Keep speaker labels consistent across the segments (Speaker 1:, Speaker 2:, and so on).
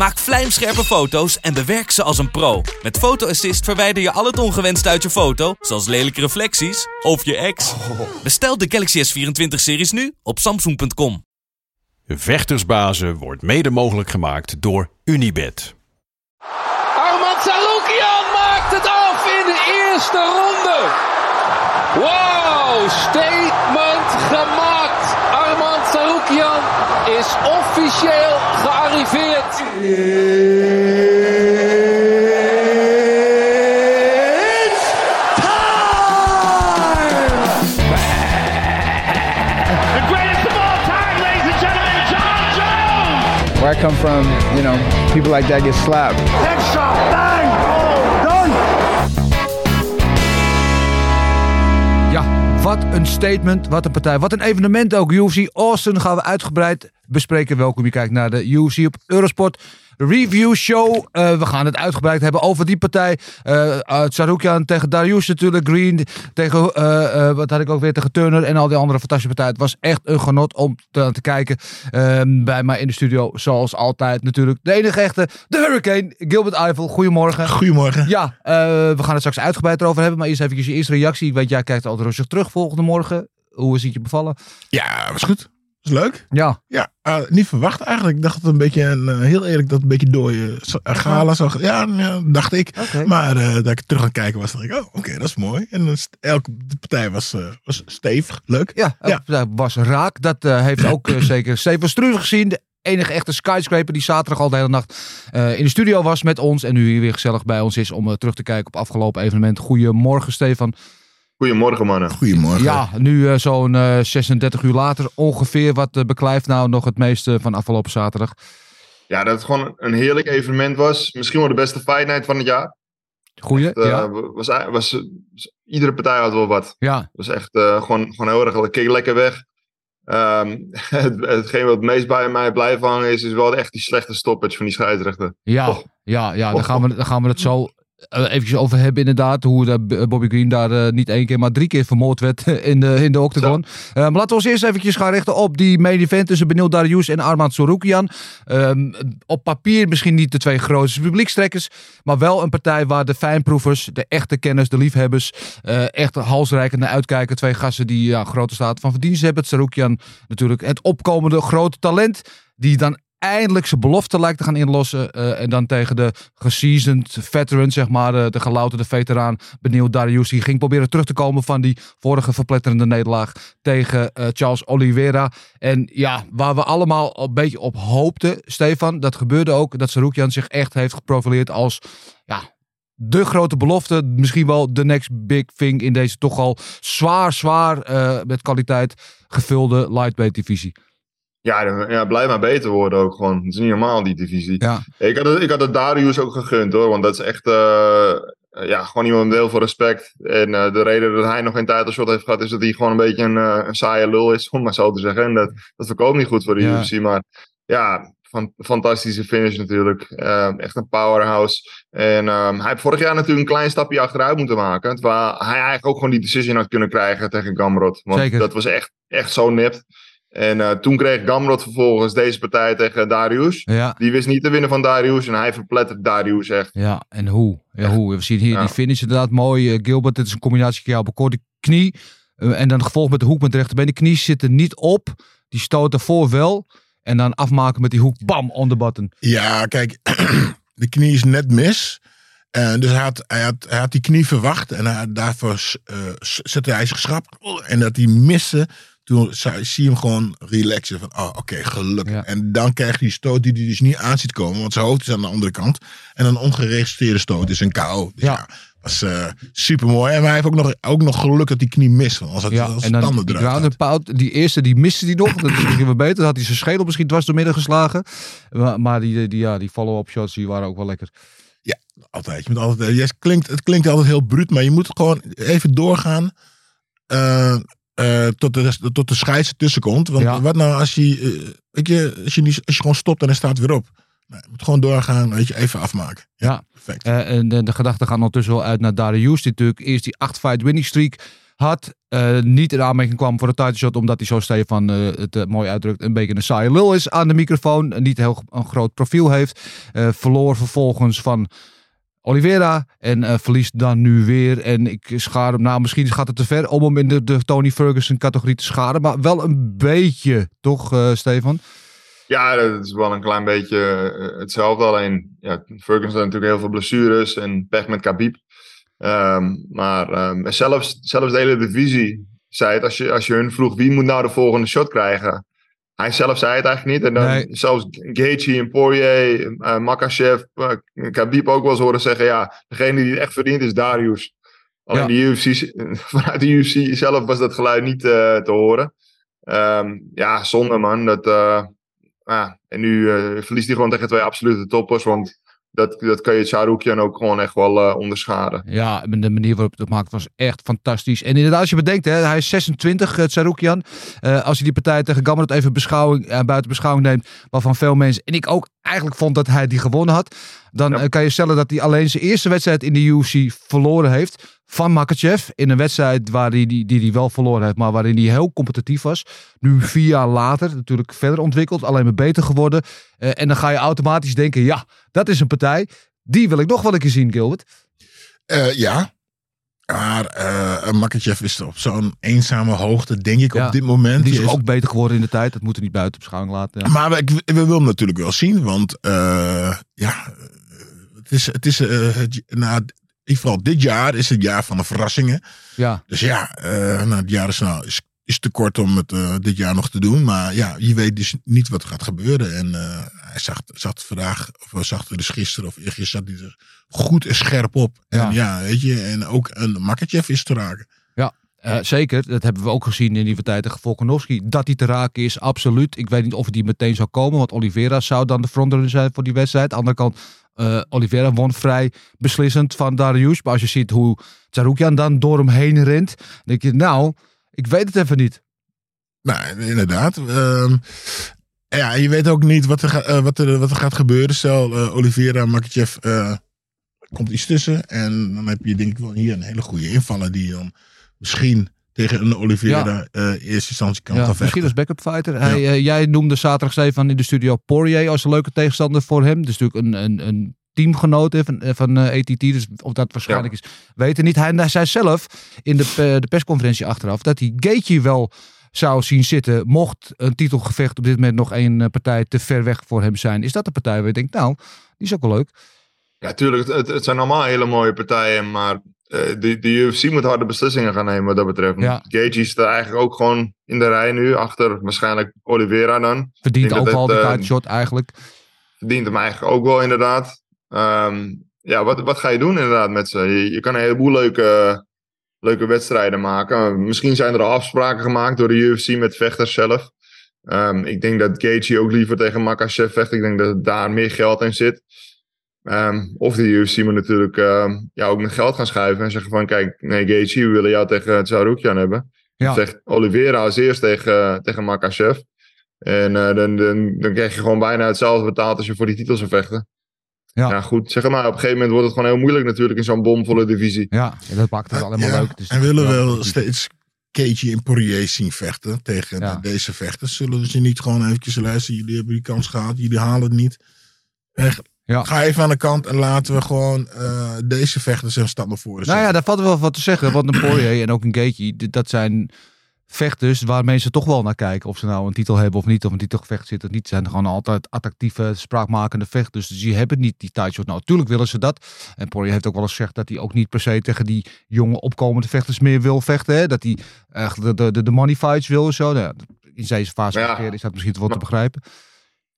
Speaker 1: Maak vlijmscherpe foto's en bewerk ze als een pro. Met Photo Assist verwijder je al het ongewenst uit je foto, zoals lelijke reflecties of je ex. Bestel de Galaxy S24-series nu op samsung.com.
Speaker 2: Vechtersbazen wordt mede mogelijk gemaakt door Unibed.
Speaker 3: Armand Sarukian maakt het af in de eerste ronde. Wow, statement gemaakt. Is officieel gearriveerd.
Speaker 4: The greatest of all time, ladies and gentlemen, John Jones!
Speaker 5: Where I come from, you know, people like that get slapped.
Speaker 4: Headshot, bang, done!
Speaker 6: Ja, wat een statement, wat een partij, wat een evenement ook. UFC Austin gaan we uitgebreid bespreken. Welkom, je kijkt naar de UFC op Eurosport Review Show. Eh, we gaan het uitgebreid hebben over die partij. Uh, uh, Tsaroukian tegen Darius natuurlijk, Green tegen, eh, eh, wat had ik ook weer, tegen Turner en al die andere fantastische partijen. Het was echt een genot om te, te kijken. Ehm, bij mij in de studio, zoals altijd natuurlijk, de enige echte, de Hurricane, Gilbert Eiffel. Goedemorgen.
Speaker 7: Goedemorgen.
Speaker 6: Ja, eh, we gaan het straks uitgebreid erover hebben. Maar eerst even je eerste reactie. Ik weet, jij kijkt altijd rustig terug volgende morgen. Hoe is het je bevallen?
Speaker 7: Ja, was goed. Was leuk.
Speaker 6: Ja,
Speaker 7: Ja, eh, niet verwacht eigenlijk. Ik dacht dat het een beetje, een, eh, heel eerlijk, dat het een beetje dooie zo- eh, gala zou Ja, ja, dacht ik. Maar dat ik terug aan kijken was, dacht ik, oh, oké, dat is mooi. En is- elke partij was, was stevig, leuk.
Speaker 6: ja,
Speaker 7: Ja.
Speaker 6: dat was raak. Dat heeft ook zeker Steven Struve gezien. De enige echte skyscraper die zaterdag al de hele nacht in de studio was met ons. En nu hier weer gezellig bij ons is om terug te kijken op afgelopen evenement. Goedemorgen Stefan.
Speaker 8: Goedemorgen mannen.
Speaker 7: Goedemorgen.
Speaker 6: Ja, nu eh, zo'n eh, 36 uur later ongeveer. Wat eh, beklijft nou nog het meeste van afgelopen zaterdag?
Speaker 8: Ja, dat het gewoon een heerlijk evenement was. Misschien wel de beste fight night van het jaar.
Speaker 6: Goeie?
Speaker 8: Eh,
Speaker 6: ja.
Speaker 8: was, was, was- iedere partij had wel wat.
Speaker 6: ja.
Speaker 8: was echt eh, gewoon, gewoon heel erg keek lekker weg. Ehm, het, hetgeen wat het meest bij mij blijft hangen is, is wel echt die slechte stoppage van die scheidsrechter.
Speaker 6: Ja,
Speaker 8: Och.
Speaker 6: ja, ja daar, gaan we, daar gaan we het zo uh, eventjes over hebben inderdaad. Hoe B- Bobby Green daar eh, niet één keer, maar drie keer vermoord werd in de, in de octagon. Eh, maar laten we ons eerst eventjes gaan richten op die main event tussen Benil Darius en Armand Soroukian. Ehm, op papier misschien niet de twee grootste publiekstrekkers, maar wel een partij waar de fijnproevers, de echte kenners, de liefhebbers, eh, echt halsrijkend naar uitkijken. Twee gasten die ja, grote staat van verdienst hebben. Saroukian natuurlijk het opkomende grote talent, die dan eindelijk zijn belofte lijkt te gaan inlossen. eh, en dan tegen de geseasoned veteran, zeg maar, de, de gelouterde veteraan Benil Darius. Die ging proberen terug te komen van die vorige verpletterende nederlaag tegen eh, Charles Oliveira. En ja, waar we allemaal een beetje op hoopten, Stefan, dat gebeurde ook. Dat Saroukian zich echt heeft geprofileerd als, ja, de grote belofte. Misschien wel de next big thing in deze toch al zwaar, zwaar met kwaliteit gevulde lightweight divisie.
Speaker 8: Ja, dan- ja, blijf maar beter worden ook gewoon. Het is niet normaal, die divisie.
Speaker 6: Ja,
Speaker 8: Ik had, het, ik had het Darius ook gegund hoor, want dat is echt eh, ja, gewoon iemand met heel veel respect. En eh, de reden dat hij nog geen titleshot heeft gehad, is dat hij gewoon een beetje een, eh, een saaie lul is, om maar zo te zeggen. En dat, dat verkoopt niet goed voor de
Speaker 6: Ja.
Speaker 8: UFC, maar ja, van, fantastische finish natuurlijk. Echt een powerhouse. En ehm, hij heeft vorig jaar natuurlijk een klein stapje achteruit moeten maken, terwijl hij eigenlijk ook gewoon die decision had kunnen krijgen tegen Gamrot. Want
Speaker 6: Zeker.
Speaker 8: dat was echt, echt zo nipt. En eh, toen kreeg Gamrot vervolgens deze partij tegen Darius.
Speaker 6: ja.
Speaker 8: Die wist niet te winnen van Darius en hij verplettert Darius echt.
Speaker 6: Ja, en hoe? Ja, hoe? We zien hier
Speaker 8: Ja.
Speaker 6: die finish inderdaad mooi. Eh, Gilbert, dit is een combinatie jou op die knie. Eh, en dan gevolgd met de hoek met de rechterbeen. De knie zit er niet op. Die stoot ervoor wel. En dan afmaken met die hoek. Bam, on the button.
Speaker 7: Ja, kijk, de knie is net mis. Eh, dus hij had, hij, had, hij had die knie verwacht en hij, daarvoor eh, zette hij zich schrap. En dat hij miste, toen zie je hem gewoon relaxen. Van, oh, oké, gelukkig.
Speaker 6: Ja.
Speaker 7: En dan krijgt hij die stoot die hij dus niet aan ziet komen. Want zijn hoofd is aan de andere kant. En een ongeregistreerde stoot is een KO. Dus
Speaker 6: Ja.
Speaker 7: ja, dat is super mooi. En hij heeft ook nog, ook nog geluk dat die knie mist. Want als het
Speaker 6: Ja,
Speaker 7: als
Speaker 6: en
Speaker 7: het
Speaker 6: dan
Speaker 7: tanden
Speaker 6: die
Speaker 7: eruit
Speaker 6: pound. Die eerste, die miste die nog. Dat is misschien wel beter. Dan had hij zijn schedel misschien dwars door midden geslagen. Maar, maar die, die, ja, die follow-up shots die waren ook wel lekker.
Speaker 7: Altijd. Je moet altijd eh, je klinkt, het klinkt altijd heel bruut, maar je moet gewoon even doorgaan. Eh, eh, tot, de, tot de scheids ertussen komt. Want
Speaker 6: Ja.
Speaker 7: wat nou als je, eh, weet je, als je, niet, als je gewoon stopt en hij staat weer op. Nou, je moet gewoon doorgaan, weet je, even afmaken.
Speaker 6: Ja.
Speaker 7: Perfect.
Speaker 6: Eh, en de, de gedachten gaan ondertussen wel uit naar Darius, die natuurlijk eerst die 8-fight winning streak had. eh, niet in aanmerking kwam voor de title shot, omdat hij zo Stefan eh, het mooi uitdrukt, een beetje een saaie lul is aan de microfoon. en Niet heel een groot profiel heeft. Verloor vervolgens van Oliveira en eh, verliest dan nu weer. En ik schaar hem, nou misschien gaat het te ver om hem in de, de Tony Ferguson categorie te scharen. Maar wel een beetje, toch eh, Stefan?
Speaker 8: Ja, dat is wel een klein beetje eh, hetzelfde. Alleen, ja, Ferguson had natuurlijk heel veel blessures en pech met Khabib. Ehm, maar ehm, zelfs, zelfs de hele divisie zei het. Als je, als je hun vroeg wie moet nou de volgende shot krijgen. Hij zelf zei het eigenlijk niet. En dan
Speaker 6: Nee.
Speaker 8: zelfs Gaethje en Poirier, eh Makachev, eh, Khabib ook wel eens horen zeggen. Ja, degene die het echt verdient is Darius. Alleen
Speaker 6: Ja.
Speaker 8: de UFC, vanuit de UFC zelf was dat geluid niet eh, te horen. Ehm, ja, zonde man. Dat, en nu verliest hij gewoon tegen twee absolute toppers. Want dat, dat kan je Charukian ook gewoon echt wel eh, onderschaden.
Speaker 6: Ja, de manier waarop het maakt was echt fantastisch. En inderdaad, als je bedenkt, hè, hij is 26, uh, Tsaroukian. Eh, als je die partij tegen Gamrot even beschouwing, eh, buiten beschouwing neemt, waarvan veel mensen, en ik ook eigenlijk vond dat hij die gewonnen had, dan
Speaker 8: Ja.
Speaker 6: eh, kan je stellen dat hij alleen zijn eerste wedstrijd in de UFC verloren heeft van Makachev. In een wedstrijd waar hij, die, die hij wel verloren heeft, maar waarin hij heel competitief was. Nu vier jaar later natuurlijk verder ontwikkeld, alleen maar beter geworden. Eh, en dan ga je automatisch denken, ja, dat is een partij. Die wil ik nog wel een keer zien, Gilbert.
Speaker 7: Eh, ja. Maar eh Makachev is op zo'n eenzame hoogte, denk ik,
Speaker 6: Ja.
Speaker 7: op dit moment.
Speaker 6: Die is
Speaker 7: Die is-
Speaker 6: ook beter geworden in de tijd. Dat moeten we niet buiten beschouwing laten. Ja.
Speaker 7: Maar we, we willen hem natuurlijk wel zien, want ja, het is, het is na, geval dit jaar is het jaar van de verrassingen.
Speaker 6: ja.
Speaker 7: Dus ja, eh nou, het jaar is, nou, is, is te kort om het eh, dit jaar nog te doen. Maar ja, je weet dus niet wat er gaat gebeuren. En eh, hij zag, zat vandaag, of zag er dus gisteren of eergisteren, zat hij er goed en scherp op.
Speaker 6: Ja.
Speaker 7: En ja, weet je, en ook een Makachev is te raken.
Speaker 6: Eh, zeker, dat hebben we ook gezien in die partij tegen Volkanovski. Dat hij te raken is, absoluut. Ik weet niet of die meteen zou komen, want Oliveira zou dan de frontrunner zijn voor die wedstrijd. Aan de andere kant, eh, Oliveira won vrij beslissend van Darius. Maar als je ziet hoe Tsaroukian dan door hem heen rent, denk je, nou, ik weet het even niet.
Speaker 7: Nou, inderdaad. Ehm, ja, je weet ook niet wat er, eh, wat er, wat er gaat gebeuren. Stel, eh, Oliveira, Makachev, komt iets tussen. En dan heb je denk ik wel hier een hele goede invaller die dan misschien tegen een Oliveira eh eerste instantie kan
Speaker 6: Ja,
Speaker 7: gaan
Speaker 6: misschien als backup fighter. Hij, eh, jij noemde zaterdag Stefan in de studio Poirier als een leuke tegenstander voor hem. Dus natuurlijk een, een, een teamgenoot van, van eh, ATT. Dus of dat waarschijnlijk is, weten niet. Hij, hij zei zelf in de, de persconferentie achteraf dat hij Gaethje wel zou zien zitten. Mocht een titelgevecht op dit moment nog één partij te ver weg voor hem zijn. Is dat de partij waar je denkt, nou, die is ook wel leuk.
Speaker 8: Ja, tuurlijk. Het, het zijn allemaal hele mooie partijen. Maar de, de UFC moet harde beslissingen gaan nemen wat dat betreft.
Speaker 6: Ja.
Speaker 8: Gaethje staat eigenlijk ook gewoon in de rij nu. Achter waarschijnlijk Oliveira dan.
Speaker 6: Verdient ook wel
Speaker 8: het,
Speaker 6: die
Speaker 8: eh,
Speaker 6: shot eigenlijk.
Speaker 8: verdient hem eigenlijk ook wel inderdaad. Ehm, ja, wat, wat ga je doen inderdaad met ze? Je, je kan een heleboel leuke, leuke wedstrijden maken. Misschien zijn er al afspraken gemaakt door de UFC met vechters zelf. Ehm, ik denk dat Gaethje ook liever tegen Makachev vecht. Ik denk dat daar meer geld in zit. Ehm, of de UFC moet natuurlijk ehm, ja, ook met geld gaan schuiven en zeggen van kijk, nee Gaethje, we willen jou tegen Tsaroukian hebben.
Speaker 6: Ja.
Speaker 8: Vecht Oliveira als eerst tegen, tegen Makachev. En eh, dan, dan, dan krijg je gewoon bijna hetzelfde betaald als je voor die titel zou vechten.
Speaker 6: Ja.
Speaker 8: Ja, goed. Zeg maar, op een gegeven moment wordt het gewoon heel moeilijk natuurlijk in zo'n bomvolle divisie.
Speaker 6: Ja, dat maakt het allemaal
Speaker 7: Ja,
Speaker 6: leuk. Dus
Speaker 7: en willen
Speaker 6: ja,
Speaker 7: wel steeds Cage en Poirier zien vechten tegen
Speaker 6: Ja.
Speaker 7: deze vechters. Zullen ze niet gewoon eventjes luisteren? Jullie hebben die kans gehad, jullie halen het niet. Echt,
Speaker 6: Ja.
Speaker 7: Ga even aan de kant en laten we gewoon eh, deze vechters een stap naar voren
Speaker 6: Nou ja, daar valt wel wat te zeggen. Want een Poirier en ook een Gaethje, dat zijn vechters waar mensen toch wel naar kijken. Of ze nou een titel hebben of niet, of een titelgevecht zit of niet. zijn gewoon altijd attractieve, spraakmakende vechters. Dus die hebben niet die title shot. Nou, natuurlijk willen ze dat. En Poirier heeft ook wel eens gezegd dat hij ook niet per se tegen die jonge opkomende vechters meer wil vechten. Hè? Dat hij eigenlijk de, de, de money fights wil en zo. Nou, in deze fase
Speaker 8: ja,
Speaker 6: is dat misschien wel te
Speaker 8: maar-
Speaker 6: begrijpen.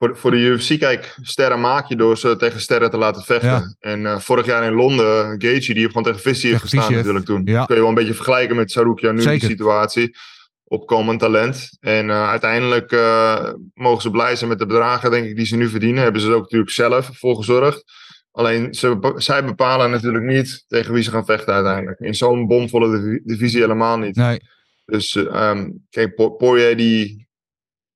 Speaker 8: Voor, voor de UFC, kijk, sterren maak je door ze tegen sterren te laten vechten.
Speaker 6: Ja.
Speaker 8: En eh, vorig jaar in Londen, Gaethje, die heeft gewoon tegen Vissie
Speaker 6: Tegen
Speaker 8: gestaan natuurlijk toen.
Speaker 6: Ja.
Speaker 8: Kun je wel een beetje vergelijken met Sarukian nu,
Speaker 6: Zeker.
Speaker 8: die situatie. Opkomend talent. En eh, uiteindelijk eh, mogen ze blij zijn met de bedragen, denk ik, die ze nu verdienen. Hebben ze er ook natuurlijk zelf voor gezorgd. Alleen, ze, zij bepalen natuurlijk niet tegen wie ze gaan vechten uiteindelijk. In zo'n bomvolle divi- divisie helemaal niet.
Speaker 6: Nee.
Speaker 8: Dus eh, ehm, kijk, Po- Poirier die...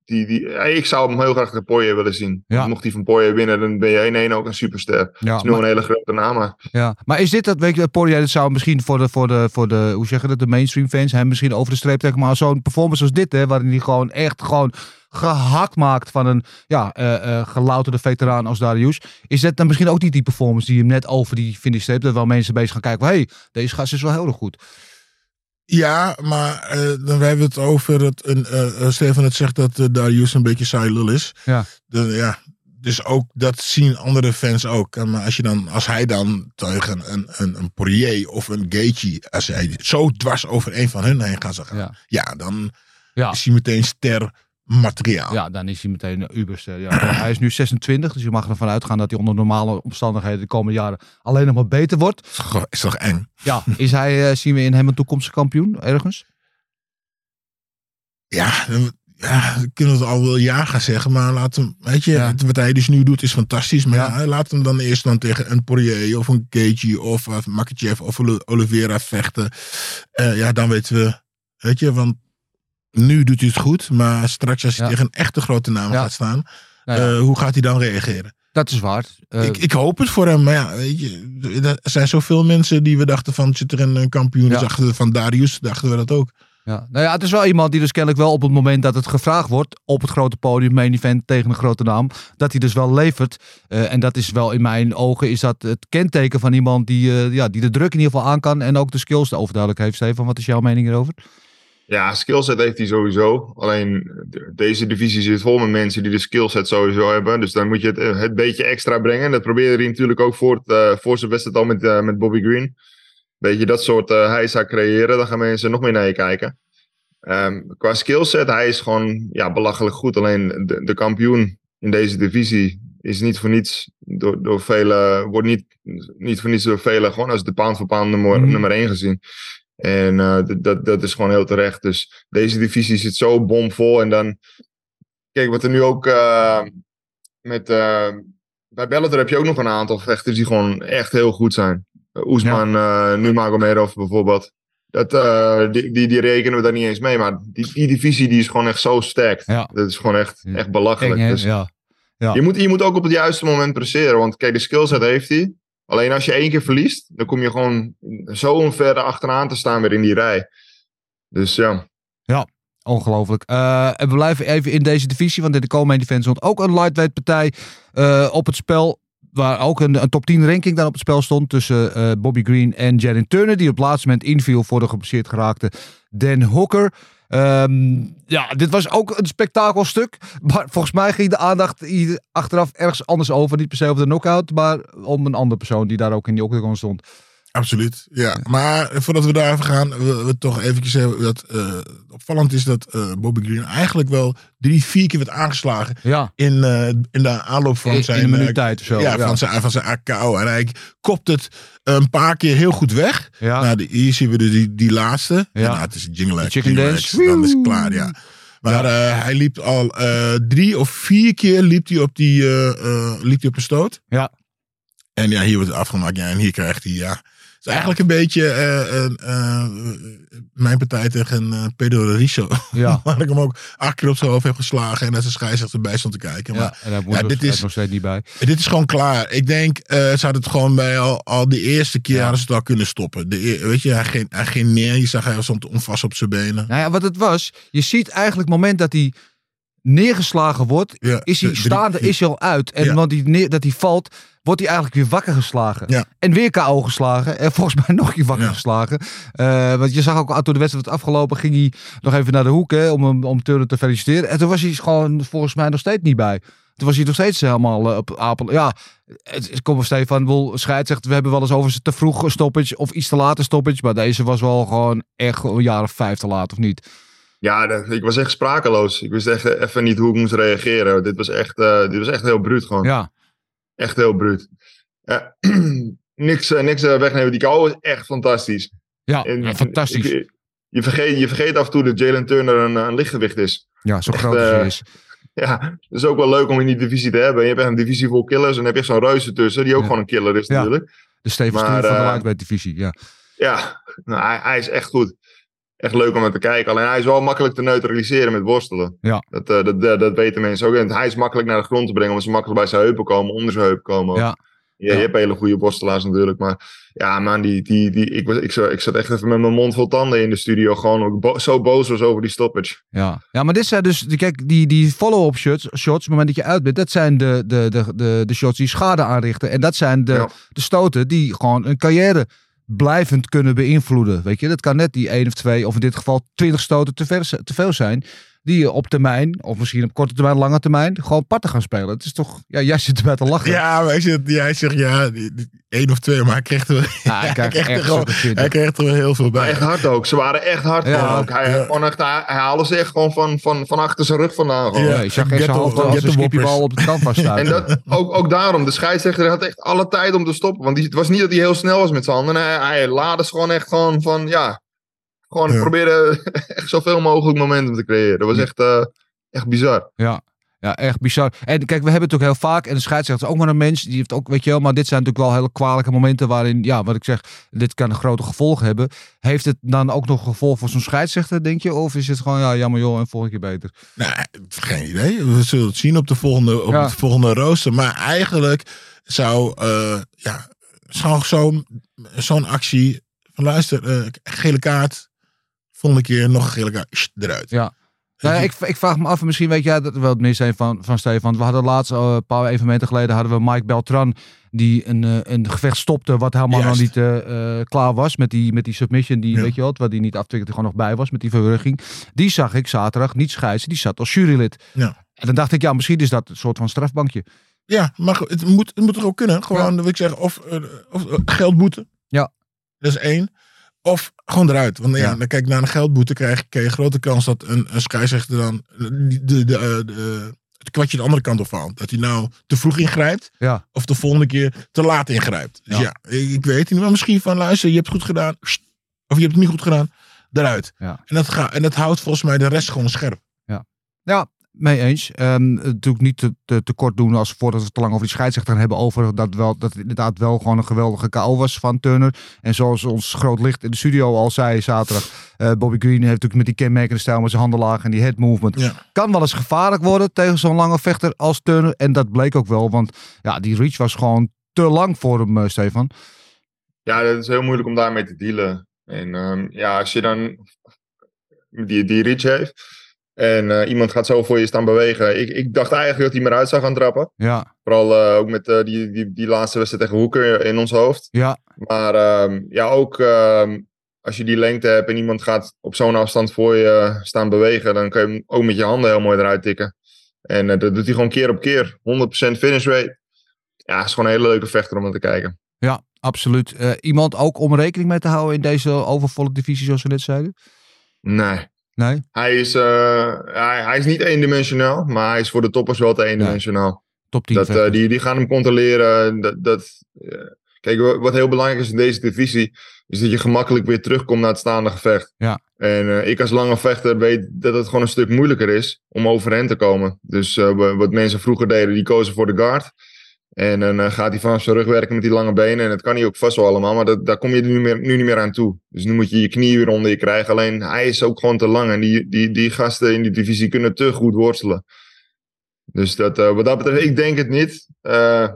Speaker 8: Die, die, ik zou hem heel graag de Poirier willen zien.
Speaker 6: Ja.
Speaker 8: Mocht hij van Poirier winnen, dan ben je 1-1 ook een superster.
Speaker 6: Ja,
Speaker 8: is nu
Speaker 6: maar-
Speaker 8: een hele grote naam. Maar
Speaker 6: Ja, maar is dit dat, weet je, Poirier, dat zou misschien voor de, voor de, voor de hoe zeg je dat, de mainstream fans hem misschien over de streep trekken, maar zo'n performance als dit, hè, waarin hij gewoon echt gewoon gehakt maakt van een, ja, eh eh gelouterde veteraan als Darius, is dat dan misschien ook niet die performance die hem net over die finish streep, dat wel mensen bezig gaan kijken van, hé, hey, deze gast is wel heel erg goed.
Speaker 7: Ja, maar eh, dan hebben we het over het. Een, eh, eh, Stefan het zegt dat eh, Darius een beetje saai lul is.
Speaker 6: Ja.
Speaker 7: De, ja. Dus ook dat zien andere fans ook. En Maar als, je dan, als hij dan tegen een, een, een Poirier of een Gaethje, als hij zo dwars over een van hun heen gaat gaan, ja.
Speaker 6: Ja.
Speaker 7: dan
Speaker 6: Ja.
Speaker 7: is hij meteen ster materiaal.
Speaker 6: Ja, dan is hij meteen een uberster. Ja. hij is nu 26, dus je mag ervan uitgaan dat hij onder normale omstandigheden de komende jaren alleen nog maar beter wordt.
Speaker 7: Is toch- Is toch eng?
Speaker 6: Ja, is hij, eh, zien we in hem een toekomstige kampioen ergens?
Speaker 7: Ja, ja, we kunnen het al wel ja gaan zeggen, maar laat hem, weet je,
Speaker 6: Ja.
Speaker 7: wat hij dus nu doet is fantastisch. Maar
Speaker 6: Ja.
Speaker 7: ja. laat hem dan eerst dan tegen een Poirier of een Gaethje of uh, Makachev of Oli- Oliveira vechten. Eh, ja, dan weten we, weet je, want nu doet hij het goed, maar straks als hij
Speaker 6: Ja.
Speaker 7: tegen een echte grote naam
Speaker 6: Ja.
Speaker 7: gaat staan,
Speaker 6: Nou ja,
Speaker 7: eh, hoe gaat hij dan reageren?
Speaker 6: dat is waar. Eh,
Speaker 7: ik, ik hoop het voor hem, maar ja, weet je, er zijn zoveel mensen die we dachten van, zit er een, kampioen, dachten we van Darius, dachten we dat ook.
Speaker 6: Ja. Nou ja, het is wel iemand die dus kennelijk wel op het moment dat het gevraagd wordt op het grote podium, main event tegen een grote naam, dat hij dus wel levert. Eh, en dat is wel in mijn ogen is dat het kenteken van iemand die, ja, die de druk in ieder geval aan kan en ook de skills overduidelijk heeft. Stefan, wat is jouw mening hierover?
Speaker 8: Ja, skillset heeft hij sowieso. Alleen de- deze divisie zit vol met mensen die de skillset sowieso hebben. Dus dan moet je het, eh, het beetje extra brengen. Dat probeerde hij natuurlijk ook voor, het, eh, voor zijn wedstrijd al met, eh, met Bobby Green. Beetje dat soort uh, heisa creëren. Dan gaan mensen nog meer naar je kijken. Ehm, qua skillset, hij is gewoon ja, belachelijk goed. Alleen de, de kampioen in deze divisie is niet voor niets door, door velen, wordt niet, niet voor niets door velen gewoon als de pound voor pound nummer,
Speaker 6: Mhm.
Speaker 8: nummer 1 gezien. En d- dat, dat is gewoon heel terecht. Dus deze divisie zit zo bomvol. En dan, kijk, wat er nu ook eh, met. eh, bij Bellator heb je ook nog een aantal vechters die gewoon echt heel goed zijn. Uh, Oesman, eh Nurmagomedov bijvoorbeeld. Dat, die, die, die rekenen we daar niet eens mee. Maar die, die divisie die is gewoon echt zo sterk.
Speaker 6: Ja.
Speaker 8: Dat is gewoon echt,
Speaker 6: Ja.
Speaker 8: echt belachelijk.
Speaker 6: Eng?
Speaker 8: Dus
Speaker 6: ja. Ja.
Speaker 8: je, moet, je moet ook op het juiste moment presteren. Want kijk, de skillset heeft hij. Alleen als je één keer verliest, dan kom je gewoon zo ver achteraan te staan weer in die rij. Dus ja.
Speaker 6: Ongelooflijk. Eh, en we blijven even in deze divisie, want in de event stond ook een lightweight partij eh, op het spel. Waar ook een, een top 10 ranking dan op het spel stond tussen eh, Bobby Green en Jalen Turner. Die op het laatste moment inviel voor de geblesseerd geraakte Dan Hooker. Ehm, ja, dit was ook een spektakelstuk. Maar volgens mij ging de aandacht hier achteraf ergens anders over. Niet per se over de knockout, maar om een andere persoon die daar ook in die octagon stond.
Speaker 7: Absoluut, ja. Maar voordat we daar even gaan, willen we toch eventjes hebben dat eh, opvallend is dat eh, Bobby Green eigenlijk wel drie, vier keer werd aangeslagen
Speaker 6: Ja,
Speaker 7: in, eh, in de aanloop van
Speaker 6: in,
Speaker 7: zijn...
Speaker 6: in minuut tijd of zo.
Speaker 7: ja, Van, zijn, van zijn AKO. En hij kopt het een paar keer heel goed weg.
Speaker 6: Ja.
Speaker 7: Nou, hier zien we de, die, die laatste.
Speaker 6: Ja.
Speaker 7: Ja. Nou, het is jingle,
Speaker 6: chicken
Speaker 7: jingle
Speaker 6: dance.
Speaker 7: Dan is het klaar, ja. Maar eh, hij liep al drie of vier keer liep hij op, die, liep hij op een stoot.
Speaker 6: Ja.
Speaker 7: En ja, hier wordt het afgemaakt. Ja, en hier krijgt hij, ja. Het is eigenlijk een beetje eh, een, eh, mijn partij tegen uh, Pedro Riso.
Speaker 6: Ja.
Speaker 7: Waar ik hem ook acht keer op zijn hoofd heb geslagen. En dat zijn scheidsrechter erbij stond te kijken. Maar
Speaker 6: ja, en daar moet
Speaker 7: ja,
Speaker 6: ja,
Speaker 7: dit is-
Speaker 6: nog steeds niet bij.
Speaker 7: dit is gewoon klaar. Ik denk, eh ze hadden het gewoon bij al, al die eerste keer hadden ze het al kunnen stoppen. De, weet je, hij ging, hij ging neer. Je zag hij stond onvast op zijn benen.
Speaker 6: Nou ja, wat het was, je ziet eigenlijk het moment dat hij neergeslagen wordt, is hij
Speaker 7: de-
Speaker 6: staande, is hij al uit. En want hij neer, dat hij valt, wordt hij eigenlijk weer wakker geslagen.
Speaker 7: Ja.
Speaker 6: En weer KO geslagen. En volgens mij nog een keer wakker
Speaker 7: Ja.
Speaker 6: geslagen. Eh, want je zag ook, toen de wedstrijd was afgelopen, ging hij nog even naar de hoek hè, om, hem- om Turner te feliciteren. En toen was hij gewoon volgens mij nog steeds niet bij. Toen was hij nog steeds helemaal eh, op apel. Ja, het, het komt Stefan Boel scheidt zegt, we hebben wel eens over ze te vroeg stoppage of iets te late stoppage. Maar deze was wel gewoon echt een jaar of vijf te laat, of niet?
Speaker 8: Ja, dat- ik was echt sprakeloos. Ik wist echt eh, even niet hoe ik moest reageren. Dit was echt, eh, dit was echt heel bruut gewoon.
Speaker 6: Ja,
Speaker 8: Echt heel bruut. Ja, niks, eh, niks eh, wegnemen. Die kou is echt fantastisch.
Speaker 6: ja,
Speaker 8: En-
Speaker 6: ja, fantastisch.
Speaker 8: ik- je, vergeet, je vergeet af en toe dat Jalen Turner een, een lichtgewicht is.
Speaker 6: ja, zo
Speaker 8: echt,
Speaker 6: groot als hij
Speaker 8: eh,
Speaker 6: is.
Speaker 8: Ja, dat is ook wel leuk om in die divisie te hebben. Je hebt echt een divisie vol killers en dan heb je echt zo'n reuze tussen, die ook
Speaker 6: Ja.
Speaker 8: gewoon een killer is natuurlijk.
Speaker 6: De Steven
Speaker 8: maar,
Speaker 6: van de
Speaker 8: eh,
Speaker 6: lightweight divisie, ja.
Speaker 8: Ja, nou, hij, hij is echt goed. Echt leuk om naar te kijken. Alleen hij is wel makkelijk te neutraliseren met worstelen.
Speaker 6: Ja.
Speaker 8: Dat, eh, dat, dat, dat weten mensen ook. En hij is makkelijk naar de grond te brengen, omdat ze makkelijk bij zijn heupen komen, onder zijn heupen komen. ook.
Speaker 6: Ja.
Speaker 8: Ja, je hebt hele goede worstelaars natuurlijk. Maar ja, man, die, die, die, ik, was, ik, zat- ik zat echt even met mijn mond vol tanden in de studio. Gewoon ook bo- zo boos was over die stoppage.
Speaker 6: Ja. ja, maar dit zijn dus, die- kijk, die, die follow-up shots, shots, op het moment dat je uit bent, dat zijn de, de, de, de, de shots die schade aanrichten. En dat zijn de,
Speaker 8: Ja.
Speaker 6: de stoten die gewoon een carrière blijvend kunnen beïnvloeden. Weet je, dat kan net die één of twee, of in dit geval twintig stoten te, ver, te veel zijn. Die je op termijn, of misschien op korte termijn, lange termijn, gewoon parten gaan spelen. Het is toch, ja, jij zit erbij te lachen.
Speaker 7: Ja, maar hij zegt, jij zegt ja, één of twee, maar hij kreeg er,
Speaker 6: Ja, hij krijgt
Speaker 7: kreeg er
Speaker 6: echt
Speaker 7: gewoon- hij kreeg er wel heel veel
Speaker 8: Maar
Speaker 7: bij.
Speaker 8: echt hard ook. Ze waren echt hard.
Speaker 6: Ja,
Speaker 8: ook. Hij,
Speaker 7: ja.
Speaker 8: echt, hij, hij haalde ze echt gewoon van, van, van achter zijn rug vandaan. Gewoon.
Speaker 6: Ja, je zag
Speaker 7: the-
Speaker 6: hoofd als een skippiebal op het canvas staan.
Speaker 8: En dat, ook, ook daarom, de scheidsrechter had echt alle tijd om te stoppen. Want die, het was niet dat hij heel snel was met zijn handen. Hij, hij laadde ze gewoon echt gewoon van, ja... Gewoon
Speaker 7: Ja.
Speaker 8: probeerde echt zoveel mogelijk momentum te creëren. Dat was echt, eh, echt bizar.
Speaker 6: Ja. Ja, echt bizar. En kijk, we hebben het ook heel vaak. En de scheidsrechter is ook maar een mens. Die heeft ook, weet je wel. Maar dit zijn natuurlijk wel hele kwalijke momenten waarin, ja, wat ik zeg, dit kan een grote gevolgen hebben. Heeft het dan ook nog gevolg voor zo'n scheidsrechter, denk je? Of is het gewoon, ja, jammer joh, en volgende keer beter?
Speaker 7: Nou, geen idee. We zullen het zien op de volgende, op
Speaker 6: Ja.
Speaker 7: het volgende rooster. Maar eigenlijk zou, eh, ja, zou zo'n zo'n actie van luister, eh, gele kaart, volgende keer nog gele eruit.
Speaker 6: Ja. Nou ik, ik vraag me af, en misschien weet jij dat wel het mis zijn van, van Stefan. We hadden laatst, eh, een paar evenementen geleden, hadden we Mike Beltran. Die een, eh, een gevecht stopte wat helemaal nog niet eh, klaar was. Met die, met die submission, die,
Speaker 7: Ja.
Speaker 6: weet je wat, waar die niet aftikkerde, gewoon nog bij was. Met die verwurging. Die zag ik zaterdag niet scheidsen. Die zat als jurylid.
Speaker 7: Ja.
Speaker 6: En dan dacht ik, ja, misschien is dat een soort van strafbankje.
Speaker 7: Ja, maar het moet, het moet er ook kunnen. Gewoon, wil ik zeggen, of, of geldboete.
Speaker 6: Ja.
Speaker 7: Dat is één. Of gewoon eruit. Want ja,
Speaker 6: Ja.
Speaker 7: dan kijk, na een geldboete krijg, krijg je grote kans dat een, een scheidsrechter dan de, de, de, eh, de- het kwartje de andere kant op valt. Dat hij nou te vroeg ingrijpt.
Speaker 6: Ja.
Speaker 7: Of de volgende keer te laat ingrijpt. Dus
Speaker 6: Ja.
Speaker 7: ja, ik, ik weet niet. Maar misschien van luister, je hebt het goed gedaan. Of je hebt het niet goed gedaan. Eruit.
Speaker 6: Ja.
Speaker 7: En, dat ga, en dat houdt volgens mij de rest gewoon scherp.
Speaker 6: Ja, mee eens. Ehm, natuurlijk niet te, te, te kort doen als voordat we te lang over die scheidsrechter gaan hebben. Over dat, wel, dat het inderdaad wel gewoon een geweldige KO was van Turner. En zoals ons groot licht in de studio al zei zaterdag. eh, Bobby Green heeft natuurlijk met die kenmerkende stijl met zijn handen laag en die head movement.
Speaker 7: Ja.
Speaker 6: Kan wel eens gevaarlijk worden tegen zo'n lange vechter als Turner. En dat bleek ook wel, want ja, die reach was gewoon te lang voor hem, eh, Stefan.
Speaker 8: Ja, dat is heel moeilijk om daarmee te dealen. En ehm, ja, als je dan die, die reach heeft en eh, iemand gaat zo voor je staan bewegen. Ik, ik dacht eigenlijk dat hij maar uit zou gaan trappen.
Speaker 6: Ja,
Speaker 8: Vooral eh, ook met eh, die, die, die laatste wedstrijd tegen Hoeker in ons hoofd.
Speaker 6: ja,
Speaker 8: Maar ehm, ja, ook ehm, als je die lengte hebt en iemand gaat op zo'n afstand voor je staan bewegen, dan kan je hem ook met je handen heel mooi eruit tikken. En dat doet hij gewoon keer op keer. 100% finish rate. Ja, is gewoon een hele leuke vechter om naar te kijken.
Speaker 6: ja, absoluut. Iemand ook om rekening mee te houden in deze overvolle divisie, zoals we net zeiden?
Speaker 8: Nee.
Speaker 6: Nee?
Speaker 8: Hij is, eh, hij, hij is niet eendimensionaal, maar hij is voor de toppers wel te eendimensionaal.
Speaker 6: Top 10
Speaker 8: Dat, eh, die, die gaan hem controleren. Dat, dat, eh, kijk, wa- wat heel belangrijk is in deze divisie, is dat je gemakkelijk weer terugkomt naar het staande gevecht.
Speaker 6: Ja.
Speaker 8: En ik als lange vechter weet dat het gewoon een stuk moeilijker is om overheen te komen. Dus wa- wat mensen vroeger deden, die kozen voor de guard. En dan eh, gaat hij vanaf zijn rug werken met die lange benen. En dat kan hij ook vast wel allemaal, maar dat, daar kom je nu, meer, nu niet meer aan toe. Dus nu moet je je knie weer onder je krijgen. Alleen hij is ook gewoon te lang. En die, die, die gasten in die divisie kunnen te goed worstelen. Dus dat, eh, wat dat betreft, ik denk het niet. Eh,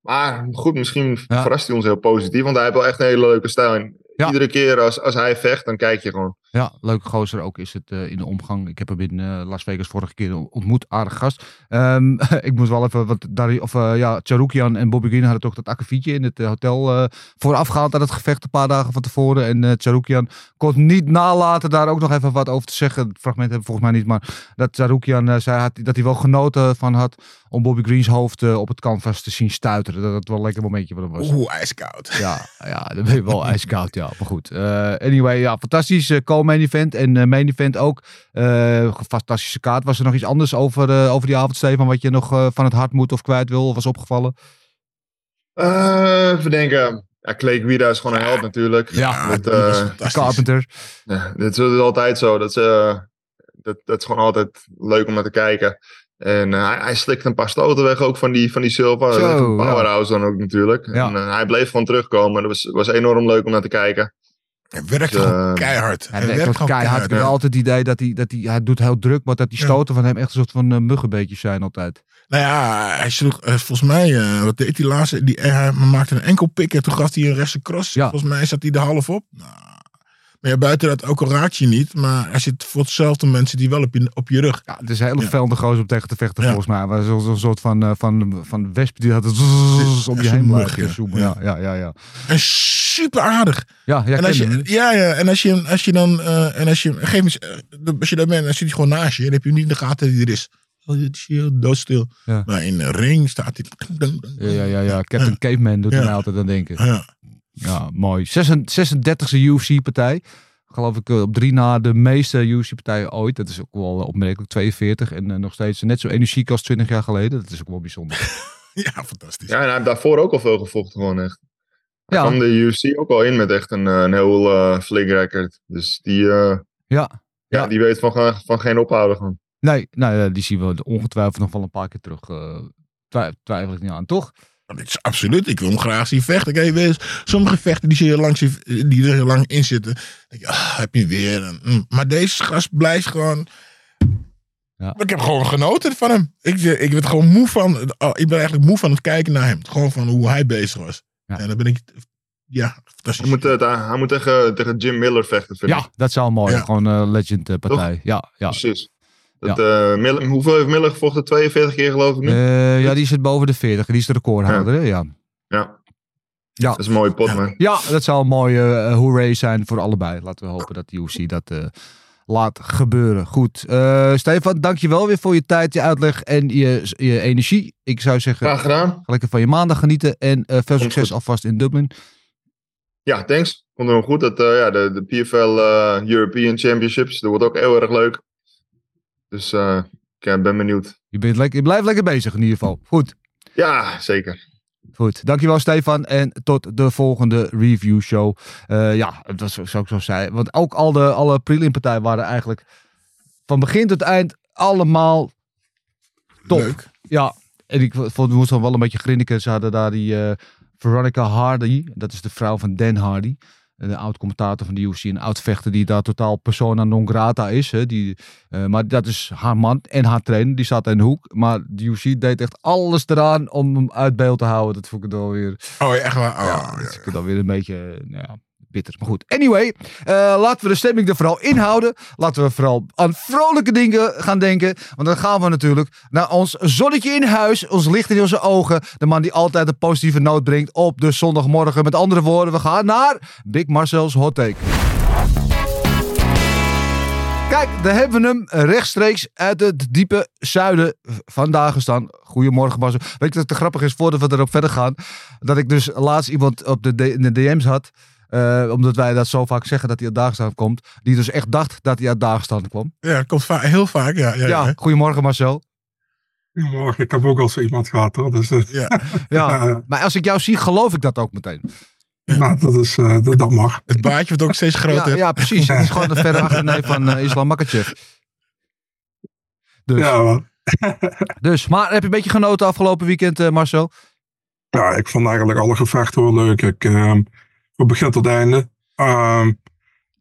Speaker 8: maar goed, misschien
Speaker 6: Ja.
Speaker 8: verrast hij ons heel positief. Want hij heeft wel echt een hele leuke stijl. En
Speaker 6: Ja.
Speaker 8: iedere keer als, als hij vecht, dan kijk je gewoon.
Speaker 6: Ja, leuke gozer ook is het eh, in de omgang. Ik heb hem in eh, Las Vegas vorige keer ontmoet. Aardig gast. Ehm, ik moet wel even, want Dari, of, eh, ja, Charukian en Bobby Green hadden toch dat akkefietje in het hotel eh voorafgehaald aan het gevecht een paar dagen van tevoren. En eh Charukian kon niet nalaten daar ook nog even wat over te zeggen. Het fragment hebben we volgens mij niet, maar dat Charukian zei had, dat hij wel genoten van had om Bobby Greens hoofd op het canvas te zien stuiteren. Dat het wel een lekker momentje hem was.
Speaker 7: Oeh, ijskoud.
Speaker 6: Ja, ja, dan ben je wel ijskoud, ja. Maar goed. Eh, anyway, ja, fantastisch. eh co-main event en eh, main event ook. Eh, fantastische kaart. Was er nog iets anders over, eh, over die avond, Stefan, wat je nog van het hart moet of kwijt wil of was opgevallen?
Speaker 8: Eh even denken. Ja, Clay Guida is gewoon een held natuurlijk.
Speaker 6: Ja,
Speaker 8: dat, eh.
Speaker 6: Carpenter.
Speaker 8: Ja, dit is altijd zo. Dat, is, dat, dat is gewoon altijd leuk om naar te kijken. En eh, hij, hij slikt een paar stoten weg ook van die, van die Silva.
Speaker 6: Zo, ja.
Speaker 8: powerhouse dan ook natuurlijk.
Speaker 6: Ja.
Speaker 8: En eh, hij bleef gewoon terugkomen. Dat was, was enorm leuk om naar te kijken.
Speaker 7: Hij werkt
Speaker 8: Dus,
Speaker 7: gewoon
Speaker 8: eh,
Speaker 7: keihard.
Speaker 6: Hij werkt ook keihard. Ik heb altijd het idee dat hij, dat hij, hij doet heel druk, maar dat die
Speaker 7: Ja.
Speaker 6: stoten van hem echt een soort van uh, muggenbeetjes zijn altijd.
Speaker 7: Nou ja, hij sloeg volgens mij, eh, wat deed hij laatst? Die, hij maakte een enkel pik en toen gaf hij een rechtse cross.
Speaker 6: Ja.
Speaker 7: Volgens mij zat hij er half op. Nou, maar ja, buiten dat ook al raak je niet. Maar hij zit voor hetzelfde mensen die wel op je, op je rug.
Speaker 6: Ja, het is een hele
Speaker 7: Ja.
Speaker 6: gozer om tegen te vechten
Speaker 7: Ja.
Speaker 6: volgens mij. Maar zo'n zo'n soort van, eh, van, van wesp die had het om je heen blijven
Speaker 7: ja.
Speaker 6: zoomen. Ja, ja, ja. Ja,
Speaker 7: En super aardig.
Speaker 6: ja, ja,
Speaker 7: en als je, ja, ja, en als je, als je dan, eh, en als je, geef eens, eh, als je daar bent, dan zit hij gewoon naast je. En heb je niet in de gaten hij er is. Oh, dit is hier doodstil.
Speaker 6: Ja.
Speaker 7: Maar in de ring staat hij.
Speaker 6: ja, ja, ja, ja. Captain Caveman doet
Speaker 7: Ja.
Speaker 6: mij altijd aan denken.
Speaker 7: Ja.
Speaker 6: Ja, mooi. 36e UFC-partij. Geloof ik eh, op drie na de meeste UFC-partijen ooit. Dat is ook wel opmerkelijk. 42 en eh, nog steeds net zo energiek als 20 jaar geleden. Dat is ook wel bijzonder.
Speaker 7: ja, fantastisch.
Speaker 8: Ja, en hij heeft daarvoor ook al veel gevochten, gewoon echt. Hij
Speaker 6: Ja.
Speaker 8: kwam de UFC ook al in met echt een, eh, een heel eh flink record. Dus die, eh,
Speaker 6: Ja.
Speaker 8: ja.
Speaker 6: Ja.
Speaker 8: die weet van, van geen ophouden gewoon.
Speaker 6: Nee, nou, ja, die zien we ongetwijfeld nog wel een paar keer terug. eh, twi- twijfel ik niet aan, toch?
Speaker 7: Is absoluut. Ik wil hem graag zien vechten. Kijk, sommige vechten die, zie je lang, die er heel lang in zitten. Denk je, ah, heb je weer. een- mm. Maar deze gast blijft gewoon.
Speaker 6: Ja.
Speaker 7: Ik heb gewoon genoten van hem. Ik, ik werd gewoon moe van. oh, ik ben eigenlijk moe van het kijken naar hem. Gewoon van hoe hij bezig was.
Speaker 6: Ja.
Speaker 7: En dan ben ik. Ja, fantastisch.
Speaker 8: Hij moet, eh, hij moet tegen, tegen Jim Miller vechten, vind ik.
Speaker 6: Ja, dat zou mooi.
Speaker 7: Ja.
Speaker 6: Gewoon een legend eh, partij. Ja, ja.
Speaker 8: Precies. Dat, eh, Miller, hoeveel heeft Miller gevochten? 42 keer geloof ik nu?
Speaker 6: Eh, ja, die zit boven de 40. Die is de recordhouder. Ja.
Speaker 8: ja.
Speaker 6: Ja.
Speaker 8: Dat is een mooie pot, man.
Speaker 6: ja, dat zou een mooie uh, hooray zijn voor allebei. Laten we hopen dat de UFC dat eh, laat gebeuren. Goed. Eh, Stefan, dankjewel weer voor je tijd, je uitleg en je, je energie. Ik zou zeggen,
Speaker 8: Graag gedaan.
Speaker 6: lekker van je maandag genieten. En eh, veel succes alvast in Dublin.
Speaker 8: Ja, thanks. Komt wel goed. Dat, eh, ja, de, de PFL eh, European Championships, dat wordt ook heel erg leuk. Dus eh, ik eh, ben benieuwd.
Speaker 6: Je, bent lekker, je blijft lekker bezig in ieder geval. Goed.
Speaker 8: Ja, zeker.
Speaker 6: Goed, dankjewel Stefan en tot de volgende review show. Eh, ja, het was zoals ik zo zei, want ook al de, alle prelimpartijen waren eigenlijk van begin tot eind allemaal top.
Speaker 7: Leuk.
Speaker 6: Ja, en ik vond, moest dan wel een beetje grinniken. Ze hadden daar die eh, Veronica Hardy, dat is de vrouw van Dan Hardy. De oud-commentator van de UFC, een oud-vechter die daar totaal persona non grata is. Hè, die, eh, maar dat is haar man en haar trainer, die zat in de hoek. Maar de UFC deed echt alles eraan om hem uit beeld te houden. Dat vond ik dan weer,
Speaker 7: Oh, echt waar? Oh,
Speaker 6: ja, dat ik dan weer een beetje, eh, nou ja, bitter. Maar goed, anyway, eh, laten we de stemming er vooral inhouden. Laten we vooral aan vrolijke dingen gaan denken. Want dan gaan we natuurlijk naar ons zonnetje in huis, ons licht in onze ogen. De man die altijd een positieve noot brengt op de zondagmorgen. Met andere woorden, we gaan naar Big Marcel's Hot Take. Kijk, daar hebben we hem rechtstreeks uit het diepe zuiden vandaag gestaan. Goedemorgen Marcel. Weet je wat te grappig is, voordat we erop verder gaan? Dat ik dus laatst iemand op in de DM's had. Eh, omdat wij dat zo vaak zeggen dat hij uit Dagestan komt. Die dus echt dacht dat hij uit Dagestan kwam.
Speaker 7: Ja, dat komt va- heel vaak. Ja, ja,
Speaker 6: Ja,
Speaker 7: ja.
Speaker 6: goedemorgen Marcel.
Speaker 9: Goedemorgen, ik heb ook al zo iemand gehad hoor. Dus, eh,
Speaker 7: ja.
Speaker 6: Ja, maar als ik jou zie, geloof ik dat ook meteen.
Speaker 9: nou, dat, is, eh, dat, dat mag.
Speaker 7: Het baardje wordt ook steeds groter.
Speaker 6: ja precies. Het is gewoon de verre achterneef van Islam Makachev. Dus,
Speaker 9: Ja,
Speaker 6: dus, maar heb je een beetje genoten afgelopen weekend, eh, Marcel?
Speaker 9: ja, ik vond eigenlijk alle gevechten wel leuk. Ik, ehm, van begin tot einde. Ehm,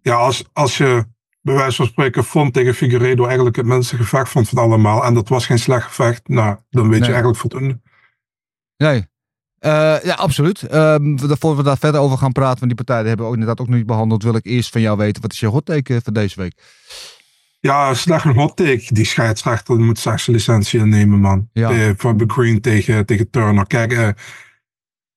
Speaker 9: ja, als, als je bij wijze van spreken Font tegen Figueredo eigenlijk het minste gevecht vond van allemaal. En dat was geen slecht gevecht. Nou, dan weet
Speaker 6: Nee.
Speaker 9: je eigenlijk voldoende.
Speaker 6: Nee. Eh, ja, absoluut. Ehm, voor we daar verder over gaan praten, van die partijen hebben we ook inderdaad ook niet behandeld, wil ik eerst van jou weten, wat is je hottake eh, voor deze week?
Speaker 9: Ja, slecht een hot take. Die scheidsrechter moet straks licentie innemen, man.
Speaker 6: Ja.
Speaker 9: Eh, van Green tegen, tegen Turner. Kijk,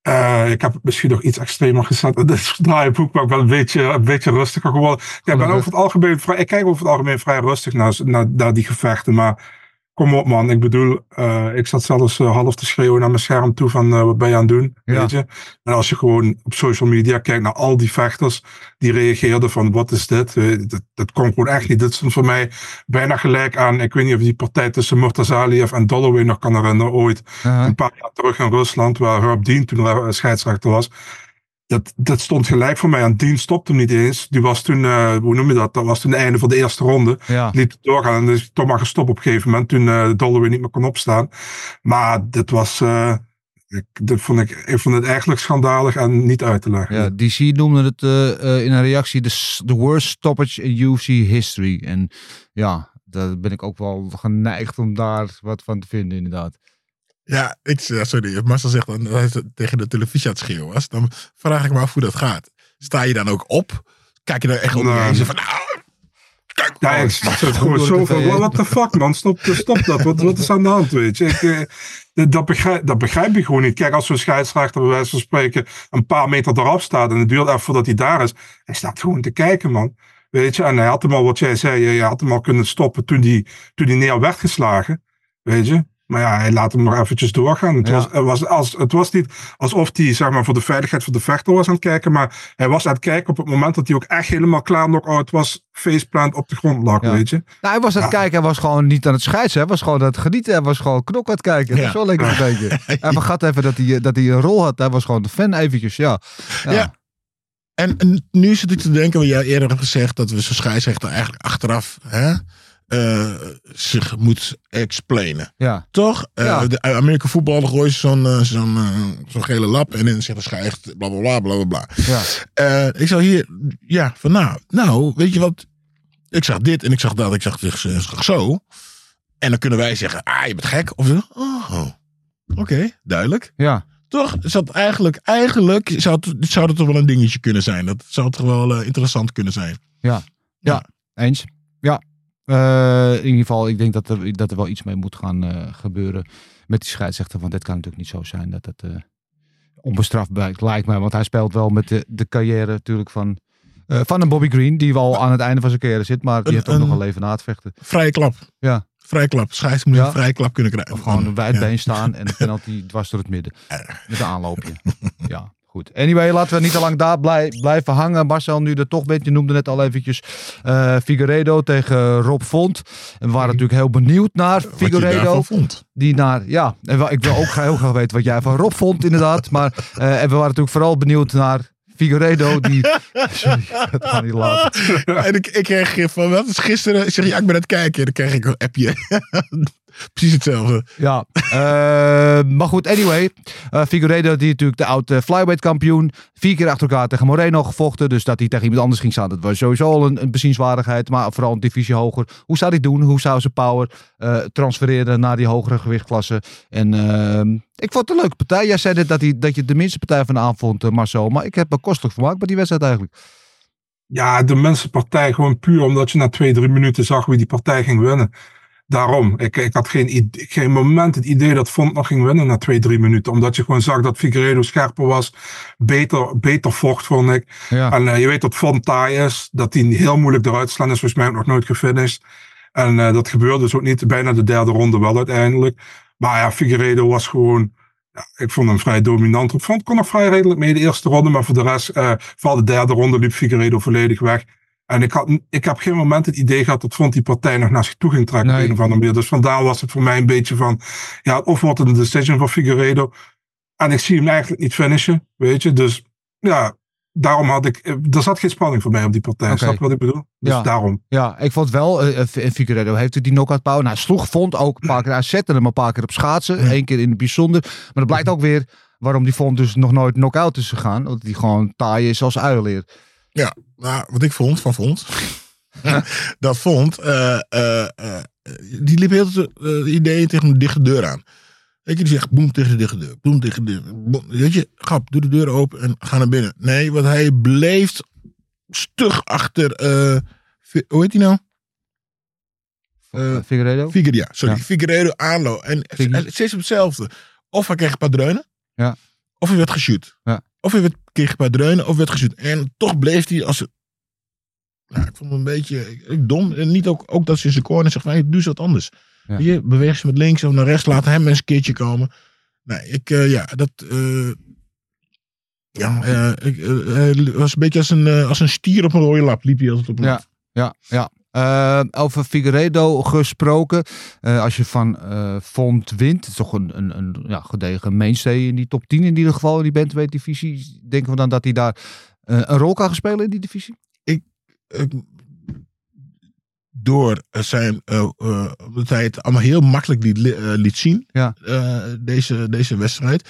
Speaker 9: eh, ik heb het misschien nog iets extremer gezet. in Dit draaiboek, maar ik ben een beetje, een beetje rustiger geworden. Ik, ben over het algemeen vrij, ik kijk over het algemeen vrij rustig naar, naar, naar die gevechten. Maar kom op, man. Ik bedoel, eh, ik zat zelfs eh, half te schreeuwen naar mijn scherm toe van eh, wat ben je aan het doen?
Speaker 6: Ja.
Speaker 9: Weet je? En als je gewoon op social media kijkt naar al die vechters die reageerden van wat is dit? Dat, dat kon gewoon echt niet. Dit is voor mij bijna gelijk aan, ik weet niet of die partij tussen Murtazaliev en Dolloway nog kan herinneren ooit. Een paar jaar terug in Rusland, waar Herb Dean toen scheidsrechter was. Dat, dat stond gelijk voor mij. En Dean stopte hem niet eens. Die was toen, eh, hoe noem je dat? Dat was toen het einde van de eerste ronde
Speaker 6: Ja.
Speaker 9: liep het doorgaan. En dus toch maar gestopt op een gegeven moment. Toen eh Dolloway niet meer kon opstaan. Maar dit was, eh, Ik, dat vond ik, ik vond het eigenlijk schandalig en niet uit te leggen.
Speaker 6: Ja, DC noemde het in een reactie de, the worst stoppage in UFC history. En ja, daar ben ik ook wel geneigd om daar wat van te vinden, inderdaad.
Speaker 7: Ja, ik, sorry. Als Marcel zegt dan dat hij tegen de televisie aan het schreeuwen was. Dan vraag ik me af hoe dat gaat. Sta je dan ook op? Kijk je daar echt op
Speaker 9: Nee.
Speaker 7: en je van... Nou, kijk,
Speaker 9: Ja, ik zit gewoon zo
Speaker 6: de
Speaker 9: van, what the fuck man, stop, stop dat, wat, wat is aan de hand, weet je. Ik, eh, dat, begrijp, dat begrijp ik gewoon niet. Kijk, als zo'n scheidsrechter bij wijze van spreken een paar meter eraf staat en het duurt even voordat hij daar is, hij staat gewoon te kijken man. Weet je, en hij had hem al, wat jij zei, je had hem al kunnen stoppen toen hij toen die neer werd geslagen, weet je. Maar ja, hij laat hem nog eventjes doorgaan. Het,
Speaker 6: Ja.
Speaker 9: was, het, was, als, het was niet alsof hij zeg maar, voor de veiligheid van de vechter was aan het kijken. Maar hij was aan het kijken op het moment dat hij ook echt helemaal klaar knock-out was. Faceplant op de grond lag,
Speaker 6: Ja.
Speaker 9: weet je.
Speaker 6: Nou, hij was aan het
Speaker 9: Ja.
Speaker 6: kijken, hij was gewoon niet aan het scheidsen. Hij was gewoon aan het genieten, hij was gewoon knok aan het kijken. Wel lekker een beetje. Hij vergat even dat hij, dat hij een rol had. Hij was gewoon de fan eventjes, ja.
Speaker 7: Ja. En, en nu zit ik te denken, wat jij eerder hebt gezegd, dat we zo'n scheidsrechter eigenlijk achteraf hè, eh, zich moet explainen.
Speaker 6: Ja.
Speaker 7: Toch? Eh,
Speaker 6: Ja.
Speaker 7: de Amerika voetbal gooien ze zo'n eh, zo'n zo'n gele lap en dan zegt de bla bla bla bla bla.
Speaker 6: Ja.
Speaker 7: Ik zou hier, ja, van nou, nou, weet je wat? Ik zag dit en ik zag dat, ik zag ik zag zo. En dan kunnen wij zeggen, ah, je bent gek. Of zo, oh, oké, duidelijk.
Speaker 6: Ja.
Speaker 7: Toch? Zou het eigenlijk, eigenlijk zou het, zou toch wel een dingetje kunnen zijn. Dat zou toch wel interessant kunnen zijn.
Speaker 6: Eens. Ja. Eh, in ieder geval, ik denk dat er, dat er wel iets mee moet gaan eh, gebeuren met die scheidsrechter. Want dit kan natuurlijk niet zo zijn dat het eh, onbestraft blijkt, lijkt mij. Want hij speelt wel met de, de carrière natuurlijk van, van een Bobby Green. Die wel aan het einde van zijn carrière zit. Maar die heeft ook nog een leven na het vechten.
Speaker 7: Vrije klap.
Speaker 6: Ja.
Speaker 7: Vrije klap. Scheids moet
Speaker 6: Ja.
Speaker 7: een vrije klap kunnen krijgen.
Speaker 6: Of gewoon een wijd
Speaker 7: Ja.
Speaker 6: been staan en een penalty dwars door het midden. Met een aanloopje. Ja, goed. Anyway, laten we niet te lang daar blij- blijven hangen. Marcel, nu er toch bent, je noemde net al eventjes eh Figueredo tegen Rob Font. En we waren natuurlijk heel benieuwd naar Figueredo.
Speaker 7: vond.
Speaker 6: Die naar, ja, en wel- ik wil ook heel graag weten wat jij van Rob vond, inderdaad. Maar eh, en we waren natuurlijk vooral benieuwd naar Figueredo, die... Sorry, dat niet laten.
Speaker 7: En ik, ik kreeg van, wat is gisteren? Ik zeg, ja, ik ben aan het kijken. Dan kreeg ik een appje. Precies hetzelfde.
Speaker 6: Ja, eh, maar goed, anyway. eh Figueredo, die natuurlijk de oude flyweight kampioen. Vier keer achter elkaar tegen Moreno gevochten. Dus dat hij tegen iemand anders ging staan, dat was sowieso al een, een bezienswaardigheid. Maar vooral een divisie hoger. Hoe zou hij doen? Hoe zou zijn power eh, transfereren naar die hogere gewichtklasse? En ehm, ik vond het een leuke partij. Jij zei net dat, hij, dat je de minste partij van de avond vond, Marcel. Maar ik heb me kostelijk vermaakt bij die wedstrijd eigenlijk.
Speaker 9: Ja, de mensenpartij gewoon puur omdat je na twee, drie minuten zag wie die partij ging winnen. Daarom, ik, ik had geen, geen moment het idee dat Font nog ging winnen na twee, drie minuten. Omdat je gewoon zag dat Figueiredo scherper was, beter, beter vocht, vond ik.
Speaker 6: Ja.
Speaker 9: En eh, je weet dat Font taai is, dat hij heel moeilijk eruit slaan is, volgens mij ook nog nooit gefinished. En eh, dat gebeurde dus ook niet, bijna de derde ronde wel uiteindelijk. Maar ja, Figueiredo was gewoon, ja, ik vond hem vrij dominant. Ik vond kon nog vrij redelijk mee de eerste ronde, maar voor de rest, eh vooral de derde ronde liep Figueiredo volledig weg. En ik, had, ik heb geen moment het idee gehad dat Font die partij nog naar zich toe ging trekken.
Speaker 6: Nee.
Speaker 9: Op een of andere manier. Dus vandaar was het voor mij een beetje van, ja, of wordt het een decision van Figueiredo. En ik zie hem eigenlijk niet finishen, weet je. Dus ja, daarom had ik, eh, er zat geen spanning voor mij op die partij. Snap je wat ik bedoel? Dus
Speaker 6: Ja.
Speaker 9: daarom.
Speaker 6: Ja, ik vond wel, eh, Figueredo heeft die knockout power. Nou, sloeg Font ook een paar keer. Hij zette hem een paar keer op schaatsen. Eén keer in het bijzonder. Maar dat blijkt ook weer waarom die Font dus nog nooit knock-out is gegaan. Omdat hij gewoon taai is als uilenleer.
Speaker 7: Ja, nou, wat ik vond van vond. dat vond. eh, eh, eh, die liep heel het idee tegen een dichte deur aan. Weet je, die zegt boem tegen de dichte deur. Boem tegen de deur. boem. Weet je, grap, doe de deur open en ga naar binnen. Nee, want hij bleef stug achter. hoe heet hij nou?
Speaker 6: Uh, Figueredo?
Speaker 7: Figueredo, sorry.
Speaker 6: Ja.
Speaker 7: Figueredo aanlo. En steeds op hetzelfde. Of hij kreeg een paar dreunen.
Speaker 6: Ja.
Speaker 7: Of hij werd geshoot.
Speaker 6: Ja.
Speaker 7: Of hij werd, kreeg een paar dreunen of werd geshoot. En toch bleef hij als... Nou, ik vond hem een beetje ik- ik dom. En niet ook, ook dat ze in zijn corner zegt van, doe eens wat anders.
Speaker 6: Ja.
Speaker 7: Je beweeg ze met links of naar rechts. Laat hem eens een keertje komen. Nee, ik, eh, ja, dat... eh, ja, eh, ik, was een beetje als een, als een stier op een rode lap. Liep hij altijd op een
Speaker 6: Ja. Ja, ja. Eh, over Figueredo gesproken. Eh, als je van eh Font wint, is toch een, een, een ja, gedegen mainstay in die top 10 in ieder geval, in die bantamweight divisie. Denken we dan dat hij daar een rol kan gaan spelen in die divisie?
Speaker 7: eh, door zijn, omdat hij het allemaal heel makkelijk liet, li- liet zien,
Speaker 6: Ja.
Speaker 7: deze, deze wedstrijd,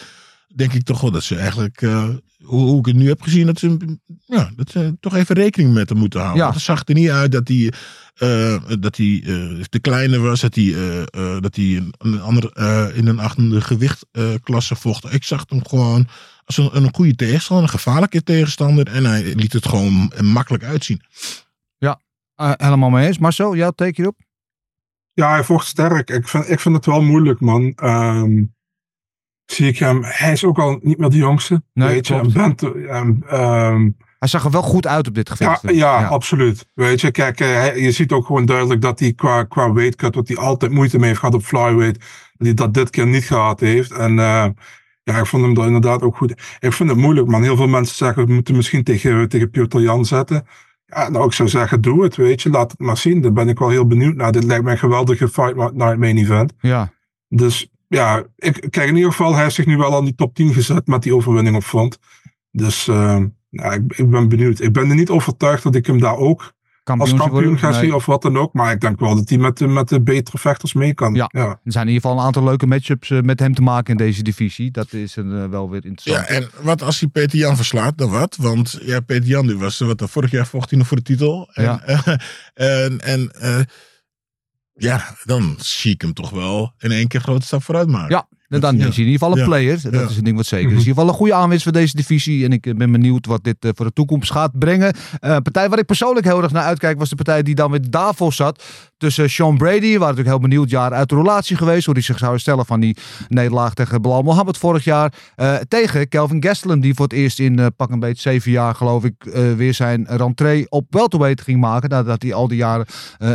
Speaker 7: denk ik toch wel dat ze eigenlijk, eh, hoe, hoe ik het nu heb gezien, dat ze, ja, dat ze toch even rekening met hem moeten houden.
Speaker 6: Ja.
Speaker 7: Want het zag er niet uit dat hij, eh, dat hij eh, te kleiner was, dat hij, eh, eh, dat hij een, een ander, eh, in een achtende gewichtklasse vocht. Ik zag hem gewoon als een, een goede tegenstander, een gevaarlijke tegenstander. En hij liet het gewoon makkelijk uitzien.
Speaker 6: Eh, helemaal mee eens. Marcel, jouw take hierop?
Speaker 9: Ja, hij vocht sterk. Ik vind, ik vind het wel moeilijk, man. Ehm, zie ik hem. Hij is ook al niet meer de jongste.
Speaker 6: Nee,
Speaker 9: weet je, en Bent, ehm, ehm,
Speaker 6: Hij zag er wel goed uit op dit
Speaker 9: ja,
Speaker 6: gevecht.
Speaker 9: ja, absoluut. Weet je, kijk, eh, hij- je ziet ook gewoon duidelijk dat hij qua, qua weightcut, wat hij altijd moeite mee heeft gehad op flyweight, dat hij dat dit keer niet gehad heeft. En eh, ja, ik vond hem er inderdaad ook goed. Ik vind het moeilijk, man. Heel veel mensen zeggen, we moeten misschien tegen, tegen Piotr Jan zetten. Ja, nou, ik zou zeggen, doe het, weet je. Laat het maar zien. Daar ben ik wel heel benieuwd naar. Dit lijkt mij een geweldige fight night main event.
Speaker 6: Ja.
Speaker 9: Dus ja, ik, kijk, in ieder geval, hij heeft zich nu wel aan die top 10 gezet met die overwinning op front. Dus eh, ja, ik, ik ben benieuwd. Ik ben er niet overtuigd dat ik hem daar ook als
Speaker 6: Kampioen
Speaker 9: ga
Speaker 6: Nee.
Speaker 9: zien of wat dan ook. Maar ik denk wel dat hij met de, met de betere vechters mee kan.
Speaker 6: Ja.
Speaker 9: ja.
Speaker 6: Er zijn in ieder geval een aantal leuke matchups eh, met hem te maken in deze divisie. Dat is een, eh, wel weer
Speaker 7: Ja,
Speaker 6: interessant.
Speaker 7: en wat als hij Peter Jan verslaat, dan wat? Want ja, Peter Jan die was, wat, vorig jaar vocht hij nog voor de titel. En,
Speaker 6: Ja.
Speaker 7: en, en eh, ja, dan zie ik hem toch wel in één keer grote stap vooruit maken.
Speaker 6: En dan
Speaker 7: Ja.
Speaker 6: is hij in ieder geval een player. Dat is een ding wat zeker is.
Speaker 9: Mhm.
Speaker 6: In ieder geval een goede aanwinst voor deze divisie. En ik ben benieuwd wat dit eh, voor de toekomst gaat brengen. Een partij waar ik persoonlijk heel erg naar uitkijk was de partij die dan met Davos zat. Tussen Sean Brady, waren natuurlijk heel benieuwd jaar uit de relatie geweest. Hoe hij zich zou herstellen van die nederlaag tegen Bilal Mohammed vorig jaar. eh, tegen Kelvin Gastelum die voor het eerst in pak een beetje zeven jaar geloof ik weer zijn rentree op welterweight ging maken. Nadat hij al die jaren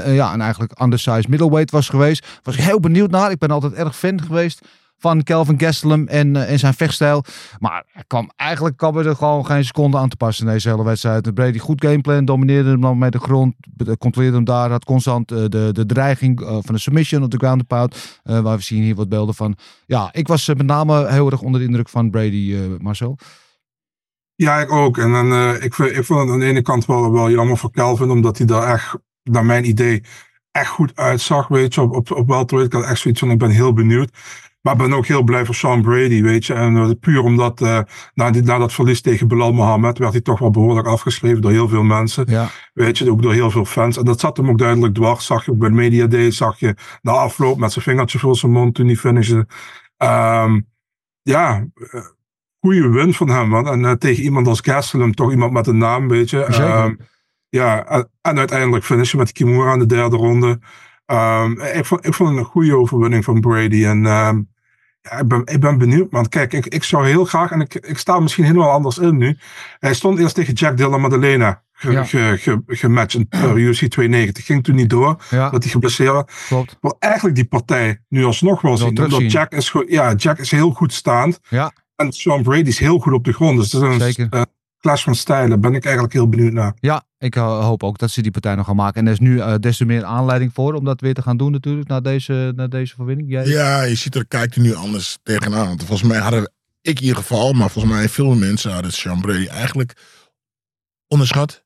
Speaker 6: ja, een eigenlijk undersized middleweight was geweest. Was ik heel benieuwd naar. Ik ben altijd erg fan geweest van Kelvin Gastelum en, eh, en zijn vechtstijl. Maar hij kwam, eigenlijk kwam er gewoon geen seconde aan te passen in deze hele wedstrijd. Brady goed gameplan, domineerde hem dan met de grond, be- controleerde hem daar, had constant eh, de, de dreiging eh, van de submission op de ground and pound. eh, waar we zien hier wat beelden van. Ja, ik was eh, met name heel erg onder de indruk van Brady, eh, Marcel.
Speaker 9: Ja, ik ook. En dan, eh, ik, ik vond het aan de ene kant wel, wel jammer voor Calvin, omdat hij daar echt, naar mijn idee, echt goed uitzag, weet je, op, op, op. Ik had echt zoiets van, ik ben heel benieuwd. Maar ik ben ook heel blij voor Sean Brady, weet je. En eh, puur omdat, eh, na, die, na dat verlies tegen Bilal Mohammed, werd hij toch wel behoorlijk afgeschreven door heel veel mensen.
Speaker 6: Ja.
Speaker 9: Weet je, ook door heel veel fans. En dat zat hem ook duidelijk dwars. Zag je ook bij Media Day, zag je na afloop met zijn vingertje voor zijn mond toen hij finishte. Ehm, ja, eh, goede win van hem. Man. En tegen iemand als Gastelum, toch iemand met een naam, weet je. Ehm, ja, en, en uiteindelijk finishen met Kimura in de derde ronde. Ehm, ik, vond, ik vond het een goede overwinning van Brady. En ja, ik, ben, ik ben benieuwd, man. Kijk, ik, ik zou heel graag, en ik, ik sta misschien helemaal anders in nu. Hij stond eerst tegen Jack Della Maddalena ge,
Speaker 6: Ja.
Speaker 9: ge, ge, gematcht in uh, UFC 290. Ging toen niet door,
Speaker 6: Ja,
Speaker 9: dat hij geblesseerd was. wil eigenlijk die partij nu alsnog wel zien. Omdat Jack is, ja, Jack is heel goed staand.
Speaker 6: Ja.
Speaker 9: En Sean Brady is heel goed op de grond. Dus het is een
Speaker 6: Zeker.
Speaker 9: Clash van stijlen. Daar ben ik eigenlijk heel benieuwd naar.
Speaker 6: Ja, ik eh, hoop ook dat ze die partij nog gaan maken. En er is nu eh, des te meer aanleiding voor om dat weer te gaan doen natuurlijk, na deze, na deze verwinning. Jij?
Speaker 7: Ja, je ziet er, kijkt er nu anders tegenaan. Want volgens mij hadden, ik in ieder geval, maar volgens mij veel mensen hadden Sean Brady eigenlijk onderschat.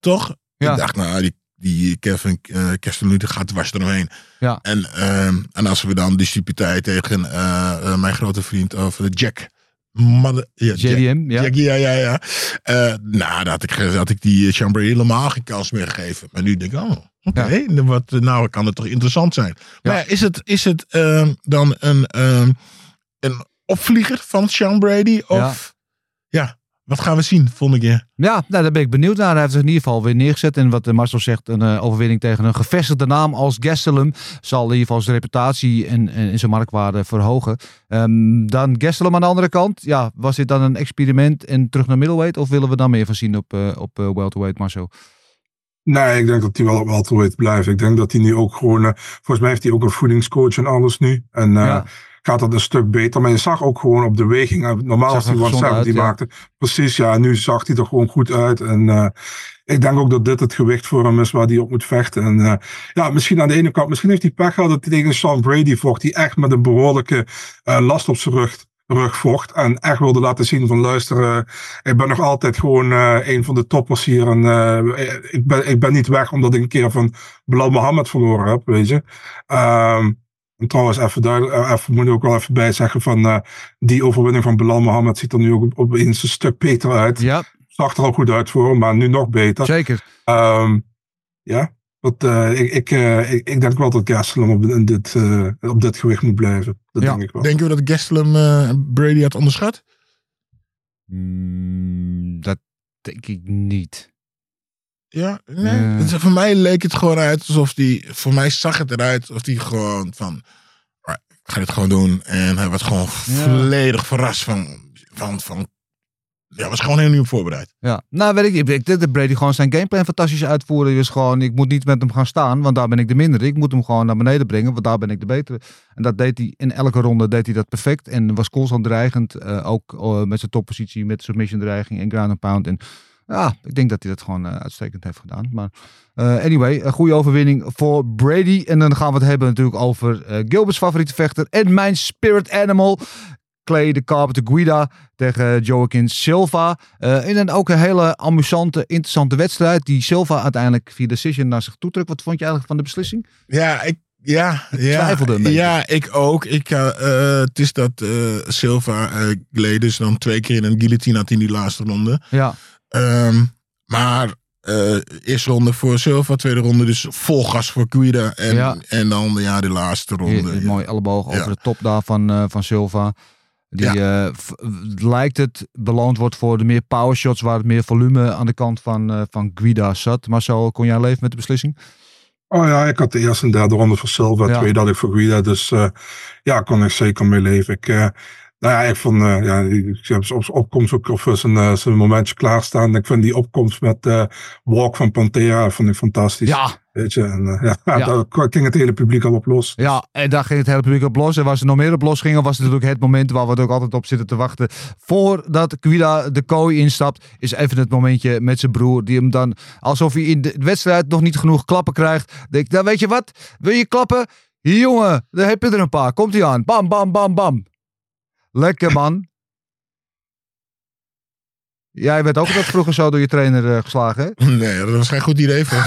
Speaker 7: Toch?
Speaker 6: Ja.
Speaker 7: Ik dacht, nou, die, die Kevin uh, gaat dwars eromheen.
Speaker 6: Ja.
Speaker 7: En, ehm, en als we dan dus die partij tegen mijn grote vriend, of Jack... Ja,
Speaker 6: JDM, ja.
Speaker 7: Jack, ja, ja, ja. Eh, nou, dat had ik, had ik die Sean Brady helemaal geen kans meer gegeven. Maar nu denk ik, oh, oké, wat nou kan het toch interessant zijn. Maar ja, is het, is het ehm, dan een, ehm, een opvlieger van Sean Brady? Of ja. Wat gaan we zien volgende keer?
Speaker 6: Ja, nou, daar ben ik benieuwd naar. Hij heeft zich in ieder geval weer neergezet. En wat Marcel zegt, een eh, overwinning tegen een gevestigde naam als Gastelum zal in ieder geval zijn reputatie en, en zijn marktwaarde verhogen. Ehm, dan Gastelum aan de andere kant. Ja, was dit dan een experiment en terug naar middleweight? Of willen we dan meer van zien op, eh, op eh, welterweight, Marcel?
Speaker 9: Nee, ik denk dat hij wel op welterweight blijft. Ik denk dat hij nu ook gewoon... volgens mij heeft hij ook een voedingscoach en alles nu. En uh,
Speaker 6: Ja.
Speaker 9: Gaat dat een stuk beter. Maar je zag ook gewoon op de weging... eh, Normaal als hij
Speaker 6: er gezond
Speaker 9: 170
Speaker 6: uit, ja.
Speaker 9: maakte. Precies, ja. Nu zag hij er gewoon goed uit. En eh, ik denk ook dat dit het gewicht voor hem is waar hij op moet vechten. En eh, ja, misschien aan de ene kant... Misschien heeft hij pech gehad dat hij tegen Sean Brady vocht. Die echt met een behoorlijke eh, last op zijn rug rug vocht. En echt wilde laten zien van luister, eh, ik ben nog altijd gewoon een van de toppers hier. En ik, ben, ik ben niet weg omdat ik een keer van Bilal Mohammed verloren heb, weet je. Ehm, En trouwens, even, duidelijk, eh, even moet ik ook wel even bij zeggen van eh, die overwinning van Bilal Mohammed ziet er nu ook opeens een stuk beter uit.
Speaker 6: Ja,
Speaker 9: Zag er al goed uit voor hem, maar nu nog beter.
Speaker 6: zeker.
Speaker 9: Ehm, ja, dat, eh, ik, ik, eh, ik, ik denk wel dat Gastelum op, in dit, eh, op dit gewicht moet blijven. Dat
Speaker 6: Ja.
Speaker 9: denk ik wel.
Speaker 7: Denken we dat Gastelum eh, Brady had onderschat?
Speaker 6: Mm, dat denk ik niet.
Speaker 7: Ja, nee.
Speaker 6: Ja.
Speaker 7: Voor mij leek het gewoon uit alsof die. Voor mij zag het eruit alsof die gewoon van. "Alright, Ik ga dit gewoon doen. En hij was gewoon volledig verrast van. van, van ja, was gewoon heel nieuw voorbereid.
Speaker 6: Ja, nou weet ik niet. Dat Brady gewoon zijn gameplan fantastisch uitvoeren. Dus gewoon, ik moet niet met hem gaan staan, want daar ben ik de mindere. Ik moet hem gewoon naar beneden brengen, want daar ben ik de betere. En dat deed hij in elke ronde deed hij dat perfect. En was constant dreigend. eh, ook eh, met zijn toppositie, met submission dreiging en ground and pound. En ja, ik denk dat hij dat gewoon eh, uitstekend heeft gedaan. Maar eh, anyway, een goede overwinning voor Brady. En dan gaan we het hebben natuurlijk over eh, Gilbert's favoriete vechter en mijn spirit animal. Clay de Carpenter Guida tegen Joaquin Silva. Eh, in een ook een hele amusante, interessante wedstrijd. Die Silva uiteindelijk via decision naar zich toe trok. Wat vond je eigenlijk van de beslissing?
Speaker 7: Ja, ik. Ja, ja,
Speaker 6: twijfelde
Speaker 7: ja, ik ook. Ik, het is dat Silva dus dan twee keer in een guillotine had in die laatste ronde.
Speaker 6: Ja,
Speaker 7: Ehm, maar eh, eerste ronde voor Silva, tweede ronde dus vol gas voor Guida. En,
Speaker 6: Ja.
Speaker 7: en dan ja, de laatste ronde.
Speaker 6: een mooi elleboog
Speaker 7: Ja.
Speaker 6: over de top daar van, eh, van Silva. Die eh, lijkt het beloond wordt voor de meer power shots, waar het meer volume aan de kant van, eh, van Guida zat. Maar zo kon jij leven met de beslissing?
Speaker 9: Oh ja, ik had de eerste en derde ronde voor Silva,
Speaker 6: Ja.
Speaker 9: twee had ik voor Guida. Dus eh, ja, kon ik zeker mee leven. Ik, eh, nou ja, ik vond, eh, ja, ik heb zijn op- opkomst ook of zijn, eh, zijn momentje klaarstaan. Ik vind die opkomst met eh Walk van Pantera vond ik fantastisch.
Speaker 6: Ja,
Speaker 9: Weet je, en eh, ja,
Speaker 6: Ja.
Speaker 9: daar ging het hele publiek al op los.
Speaker 6: Ja, en daar ging het hele publiek op los. En waar ze nog meer op los gingen, was het natuurlijk het moment waar we het ook altijd op zitten te wachten. Voordat Guida de kooi instapt, is even het momentje met zijn broer. Die hem dan, alsof hij in de wedstrijd nog niet genoeg klappen krijgt. Denk, dan weet je wat? Wil je klappen? Jongen, daar heb je er een paar. Komt hij aan. Bam, bam, bam, bam. Lekker man. Jij werd ook dat vroeger zo door je trainer eh, geslagen, hè?
Speaker 7: Nee, dat was geen goed idee voor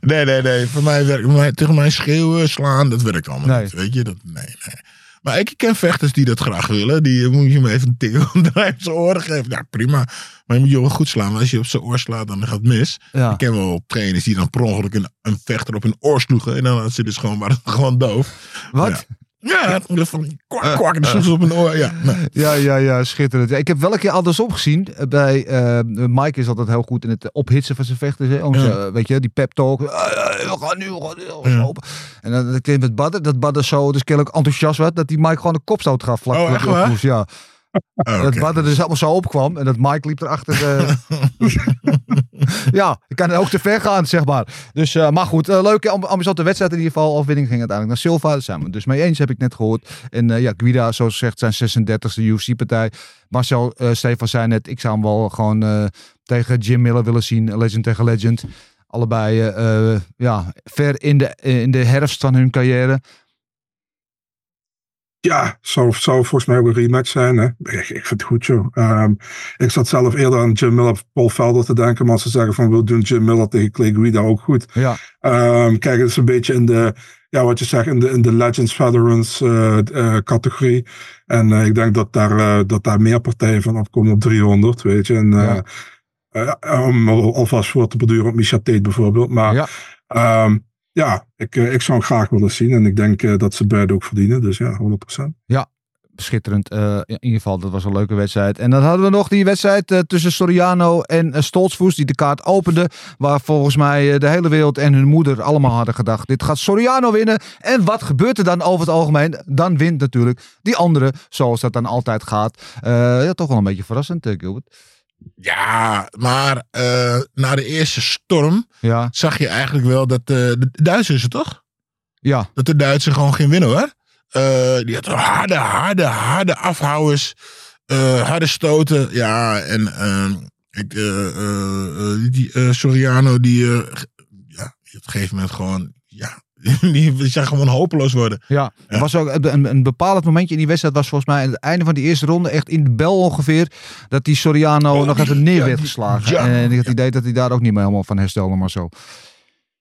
Speaker 7: Nee, nee, nee. Voor mij werkt mij, tegen mij schreeuwen, slaan, dat werkt allemaal
Speaker 6: Nee.
Speaker 7: niet. Weet je, dat, nee, nee. Maar ik ken vechters die dat graag willen. Die eh, moet je me even een tikkel omdraaien op zijn oren geven. Ja, prima. Maar je moet je wel goed slaan. Want als je op zijn oor slaat, dan gaat het mis.
Speaker 6: Ja.
Speaker 7: Ik ken wel trainers die dan per ongeluk een, een vechter op hun oor sloegen. En dan had ze dus gewoon, maar gewoon doof.
Speaker 6: Wat?
Speaker 7: Ja, van kwak, kwak. En sloegen ze op hun oor. Ja, nee.
Speaker 6: Ja, ja, ja, schitterend. Ja, Ik heb wel een keer andersom gezien. eh, Bij eh, Mike is altijd heel goed in het ophitsen van zijn vechters. Hè? Om
Speaker 7: Ja.
Speaker 6: ze, weet je, die pep talk. Eh, eh, we gaan nu, we gaan nu. gaan
Speaker 7: Ja.
Speaker 6: open. En dan dan kreeg met Badder, dat Badder zo dus kennelijk enthousiast werd, dat die Mike gewoon een kopstoot gaf. Vlak
Speaker 7: Oh, echt waar?
Speaker 6: Ja.
Speaker 7: Oh,
Speaker 6: Dat
Speaker 7: oké.
Speaker 6: Badder dus allemaal zo opkwam en dat Mike liep erachter. eh ja, ik kan ook te ver gaan, zeg maar. Dus, eh, maar goed, eh, leuke, am- amusante wedstrijd in ieder geval. Overwinning ging uiteindelijk naar Silva. Daar zijn we het dus mee eens, heb ik net gehoord. En ja, Guida, zoals gezegd, zijn 36e UFC-partij. Marcel uh, Stefan zei net, ik zou hem wel gewoon tegen Jim Miller willen zien. Legend tegen legend. Allebei ja, ver in de, in de herfst van hun carrière.
Speaker 9: Ja, zou, zou volgens mij ook een rematch zijn. Hè? Ik, ik vind het goed, joh. Ehm, ik zat zelf eerder aan Jim Miller, Paul Felder te denken. Maar als ze zeggen van, we doen Jim Miller tegen Clay Guida ook goed.
Speaker 6: Ja,
Speaker 9: Ehm, kijk, het is een beetje in de, ja, wat je zegt, in de, in de Legends Veterans eh, eh, categorie. En eh, ik denk dat daar, dat daar meer partijen van opkomen op 300, weet je. En,
Speaker 6: Ja.
Speaker 9: om al- alvast voor te beduren op Misha Tate bijvoorbeeld. Maar
Speaker 6: Ja.
Speaker 9: ja, ja ik, eh, ik zou hem graag willen zien. En ik denk eh, dat ze beide ook verdienen. Dus ja, 100%.
Speaker 6: schitterend. Eh, in ieder geval, dat was een leuke wedstrijd. En dan hadden we nog die wedstrijd tussen Soriano en uh, die de kaart opende. Waar volgens mij de hele wereld en hun moeder allemaal hadden gedacht: dit gaat Soriano winnen. En wat gebeurt er dan over het algemeen? Dan wint natuurlijk die andere, zoals dat dan altijd gaat. Ja, toch wel een beetje verrassend, Gilbert.
Speaker 7: Ja, maar eh, na de eerste storm
Speaker 6: Ja,
Speaker 7: zag je eigenlijk wel dat eh, de Duitsers het toch?
Speaker 6: ja,
Speaker 7: Dat de Duitsers gewoon geen winnen hoor. Eh, die had harde, harde, harde afhouders. eh, harde stoten. Ja, en ehm, ik, die Soriano, die, ja, die op een gegeven moment gewoon, ja, die, zag gewoon hopeloos worden.
Speaker 6: ja. Er was ook een, een, bepalend momentje in die wedstrijd. was volgens mij aan het einde van die eerste ronde, echt in de bel ongeveer. Dat die Soriano
Speaker 7: Oh,
Speaker 6: nog even neer
Speaker 7: ja,
Speaker 6: werd geslagen.
Speaker 7: ja.
Speaker 6: en ik had het idee dat hij daar ook niet meer helemaal van herstelde, maar zo.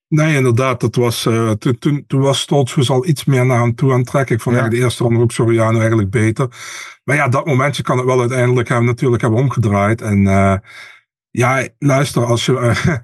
Speaker 9: Nee, inderdaad. Dat was, eh, toen, toen, toen was Stoltzfus al iets meer naar hem toe aan het trekken. Ik vond
Speaker 6: Ja.
Speaker 9: eigenlijk de eerste ronde ook Soriano eigenlijk beter. Maar ja, dat momentje kan het wel uiteindelijk hem natuurlijk hebben omgedraaid. En eh, ja, luister, als je,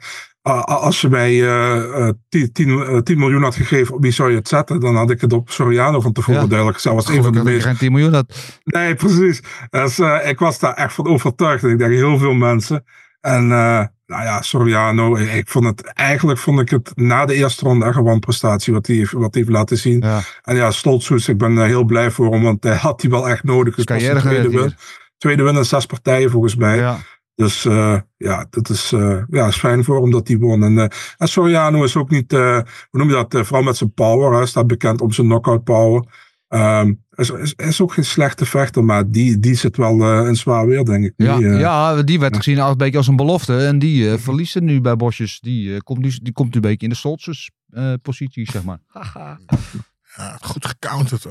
Speaker 9: als je mij eh, eh, 10, 10, eh, 10 miljoen had gegeven, op wie zou je het zetten? Dan had ik het op Soriano van tevoren
Speaker 6: Ja.
Speaker 9: duidelijk. Was een van de meest
Speaker 6: geen 10 miljoen had.
Speaker 9: Nee, precies. Dus, eh, ik was daar echt van overtuigd. Ik denk heel veel mensen. En eh, nou ja, Soriano, ik, vond het, eigenlijk vond ik het na de eerste ronde echt een wanprestatie wat hij heeft, wat hij heeft laten zien.
Speaker 6: Ja.
Speaker 9: En ja, Stoltzfus, ik ben eh, heel blij voor hem, want hij had hij wel echt nodig. Dus
Speaker 6: Carrière
Speaker 9: de tweede, win, tweede win in zes partijen volgens mij.
Speaker 6: Ja.
Speaker 9: Dus eh, ja, dat is, eh, ja, is fijn voor hem dat hij won. En, eh, en Soriano is ook niet, eh, hoe noem je dat, eh, vooral met zijn power. Hij staat bekend om zijn knockout power. Ehm is, is, is ook geen slechte vechter, maar die, die zit wel eh in zwaar weer, denk ik.
Speaker 6: Ja,
Speaker 9: Die,
Speaker 6: ja, die werd gezien als een beetje als een belofte. En die verliest er nu bij Bosjes. Die, eh, komt nu, die komt nu een beetje in de Stoltzes eh positie, zeg maar.
Speaker 7: Ja, goed gecounterd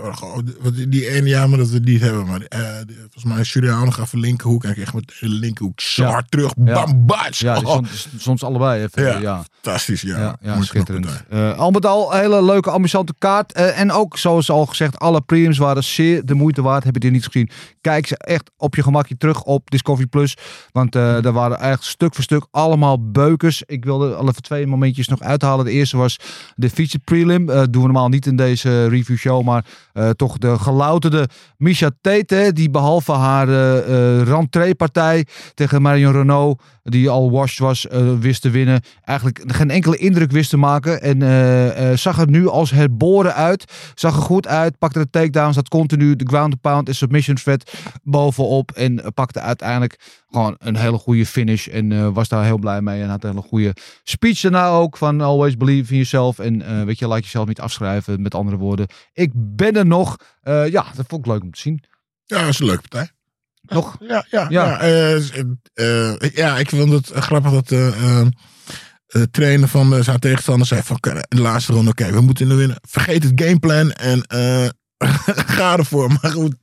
Speaker 7: want die- ene jaar maar dat we het niet hebben. Maar die- volgens mij Suriano gaf een linkerhoek. En ik kreeg meteen de linkerhoek zwaar terug. Bam, bats.
Speaker 6: Ja,
Speaker 7: Oh,
Speaker 6: soms, soms allebei even.
Speaker 7: Ja. Fantastisch, ja.
Speaker 6: Ja, schitterend. Eh, al met al, een hele leuke, ambitiënte kaart. Eh, en ook, zoals al gezegd, alle prelims waren zeer de moeite waard. Heb je dit niet gezien? Kijk ze echt op je gemakje terug op Discovery Plus. Want er waren echt stuk voor stuk allemaal beukers. Ik wilde al even twee momentjes nog uithalen. De eerste was de featured prelim. Doen we normaal niet in deze review show. Maar eh, toch de gelouterde Misha Tate. Die behalve haar eh eh rentree-partij tegen Marion Renault. Die al washed was, eh, wist te winnen. Eigenlijk geen enkele indruk wist te maken. En eh, eh, zag er nu als herboren uit. Zag er goed uit. Pakte de takedowns. Had continu de ground pound en submission threat bovenop. En eh, pakte uiteindelijk gewoon een hele goede finish. En eh, was daar heel blij mee. En had een hele goede speech daarna ook. Van always believe in yourself. En eh, weet je, laat jezelf niet afschrijven. Met andere woorden. Ik ben er nog. Eh, ja, dat vond ik leuk om te zien.
Speaker 7: Ja, dat is een leuke partij.
Speaker 6: Nog?
Speaker 7: Ja, ja,
Speaker 6: Ja.
Speaker 7: ja. ja, ik vond het grappig dat de eh, de trainer van zijn tegenstander zei van "Oké, in de laatste ronde, oké, we moeten nu winnen. Vergeet het gameplan en ga ervoor. Maar goed,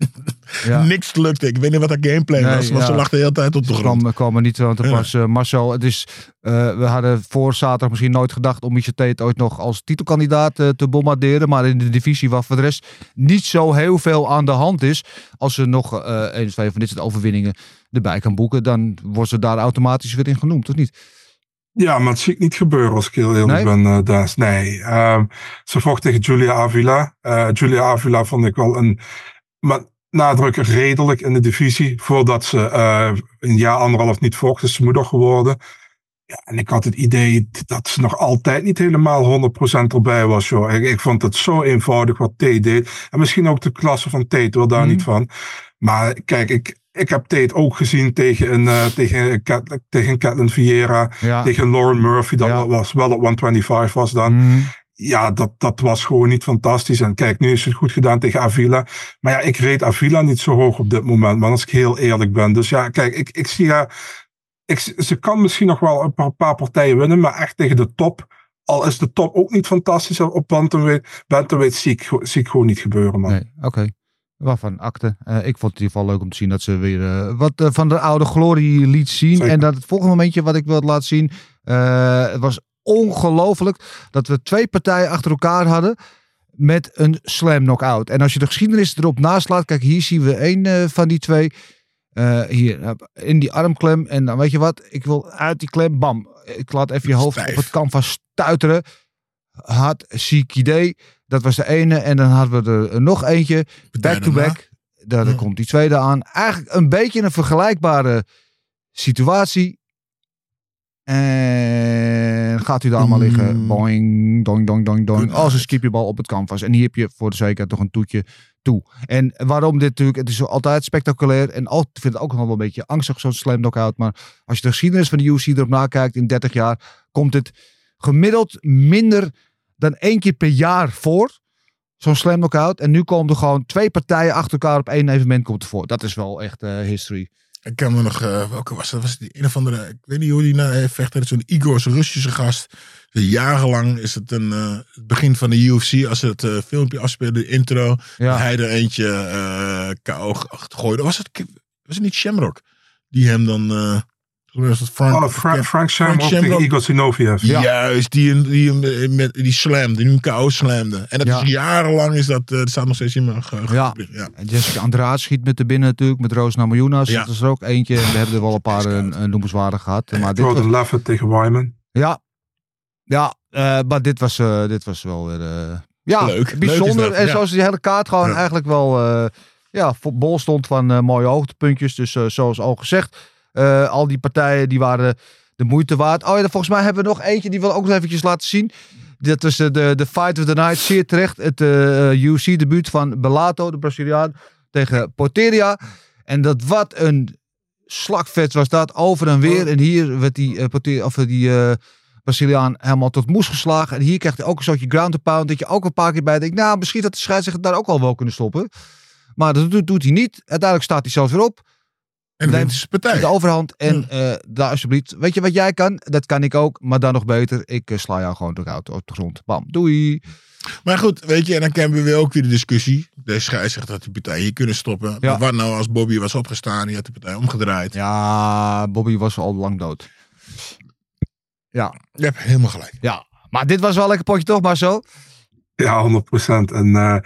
Speaker 6: Ja.
Speaker 7: niks lukte. Ik weet niet wat dat gameplan
Speaker 6: Nee,
Speaker 7: was, ze lag de hele tijd op de
Speaker 6: Ze
Speaker 7: grond.
Speaker 6: kwam, kwam er niet aan te
Speaker 7: Ja.
Speaker 6: pas. Eh, Marcel, het is, eh, we hadden voor zaterdag misschien nooit gedacht om Michel Tate ooit nog als titelkandidaat eh, te bombarderen. Maar in de divisie waar voor de rest niet zo heel veel aan de hand is. Als ze nog eh een of twee van dit soort overwinningen erbij kan boeken, dan wordt ze daar automatisch weer in genoemd, of niet?
Speaker 9: Ja, maar het zie ik niet gebeuren als ik heel eerlijk
Speaker 6: Nee?
Speaker 9: ben, Daas. Nee, ehm, ze vocht tegen Julia Avila. Eh, Julia Avila vond ik wel een, met nadruk redelijk in de divisie. Voordat ze eh, een jaar, anderhalf niet vocht, is ze moeder geworden. Ja, en ik had het idee dat ze nog altijd niet helemaal 100% erbij was. Joh. Ik, ik vond het zo eenvoudig wat Tate deed. En misschien ook de klasse van Tate, wel daar
Speaker 6: Mhm.
Speaker 9: niet van. Maar kijk, ik, ik heb Tate ook gezien tegen een, eh tegen, Cat- tegen Catelyn Vieira
Speaker 6: Ja.
Speaker 9: tegen Lauren Murphy, dat
Speaker 6: Ja.
Speaker 9: was wel op 125 was dan.
Speaker 6: Mhm.
Speaker 9: Ja, dat, dat was gewoon niet fantastisch. En kijk, nu is het goed gedaan tegen Avila. Maar ja, ik reed Avila niet zo hoog op dit moment, man, als ik heel eerlijk ben. Dus ja, kijk, ik, ik zie haar... Ik, ze kan misschien nog wel een paar, paar partijen winnen, maar echt tegen de top. Al is de top ook niet fantastisch op bantamweight, bantamweight zie ik, zie ik gewoon niet gebeuren, man.
Speaker 6: Nee, oké. Waarvan akte. Eh, ik vond het in ieder geval leuk om te zien dat ze weer eh, wat eh, van de oude glorie liet zien.
Speaker 9: Zeker.
Speaker 6: En dat het volgende momentje wat ik wil laten zien. het was ongelooflijk dat we twee partijen achter elkaar hadden. Met een slam knockout. En als je de geschiedenis erop naslaat. Kijk, hier zien we één eh, van die twee. Eh, hier, eh, in die armklem. En dan weet je wat, ik wil uit die klem, bam. Ik laat even je hoofd
Speaker 7: Stijf.
Speaker 6: op het canvas stuiteren. Had ziek idee. Dat was de ene. En dan hadden we er nog eentje.
Speaker 7: Partij
Speaker 6: Back to
Speaker 7: daarna.
Speaker 6: back. Daar
Speaker 7: Ja.
Speaker 6: komt die tweede aan. Eigenlijk een beetje een vergelijkbare situatie. En gaat u daar maar liggen.
Speaker 7: Mm.
Speaker 6: Boing, doing, doing, doing, doing.
Speaker 7: Good
Speaker 6: Als een skipjebal op het canvas. En hier heb je voor de zekerheid toch een toetje toe. En waarom dit natuurlijk, het is altijd spectaculair. En al, ik vind het ook nog wel een beetje angstig, zo'n slam knockout. Maar als je de geschiedenis van de UFC erop nakijkt in 30 jaar, komt het gemiddeld minder dan één keer per jaar voor. Zo'n slam knockout. En nu komen er gewoon twee partijen achter elkaar op één evenement komt voor. Dat is wel echt eh, history.
Speaker 7: Ik kan me nog, eh, welke was dat? Was die een of andere, ik weet niet hoe die nou heeft vecht. Zo'n Igor's Russische gast. Jarenlang is het een, eh, het begin van de UFC. Als ze het eh, filmpje afspeelde, de intro.
Speaker 6: Ja.
Speaker 7: Hij er eentje eh KO gooide. Was het, was het niet Shamrock? Die hem dan eh, was Frank,
Speaker 9: Oh, Fra- Frank Shamrock tegen. Igor Sinoviev.
Speaker 7: Juist, die, die, hem, eh, met, die slamde, die hem KO slamde. En dat
Speaker 6: Ja.
Speaker 7: is jarenlang, is dat, eh, dat staat nog steeds in mijn geheugen.
Speaker 6: Ja.
Speaker 7: ja.
Speaker 6: En Jessica Andrade schiet met de binnen natuurlijk. Met Roos Namajunas.
Speaker 7: Ja.
Speaker 6: Dat is er ook eentje. En we hebben er wel een paar uh, noemenswaardig gehad. Maar dit was,
Speaker 9: Jordan Levitt tegen Wyman.
Speaker 6: ja, ja eh, maar dit was, eh, dit was wel weer... eh, ja,
Speaker 7: Leuk.
Speaker 6: Bijzonder. en
Speaker 7: ja.
Speaker 6: zoals die hele kaart gewoon
Speaker 7: Ja.
Speaker 6: eigenlijk wel... eh, ja, bol stond van eh, mooie hoogtepuntjes. Dus eh, zoals al gezegd, eh, al die partijen die waren de moeite waard. Oh ja, volgens mij hebben we nog eentje die we ook nog eventjes laten zien. Dat was eh, de, de Fight of the Night, zeer terecht. Het eh UFC-debuut van Bellato, de Braziliaan, tegen Porteria. En dat wat een slagvet was dat, over en weer. En hier werd die, Porteria, of, die Braziliaan helemaal tot moes geslagen. En hier krijgt hij ook een soortje ground and pound. Dat je ook een paar keer bij denkt, nou misschien dat de scheidsrechter daar ook al wel kunnen stoppen. Maar dat doet, doet hij niet. Uiteindelijk staat hij zelfs weer op.
Speaker 7: En de partij.
Speaker 6: De overhand. En eh, daar alsjeblieft. Weet je wat jij kan? Dat kan ik ook. Maar dan nog beter. Ik eh, sla jou gewoon door op de grond. Bam. Doei.
Speaker 7: Maar goed, weet je, en dan hebben we weer ook weer de discussie. De scheidsrechter had die partij hier kunnen stoppen.
Speaker 6: Ja.
Speaker 7: Maar wat nou als Bobby was opgestaan, die had de partij omgedraaid.
Speaker 6: Ja, Bobby was al lang dood. Ja.
Speaker 7: Je hebt helemaal gelijk.
Speaker 6: Ja. Maar dit was wel een lekker potje toch, Marcel?
Speaker 9: Ja, 100%. En eh,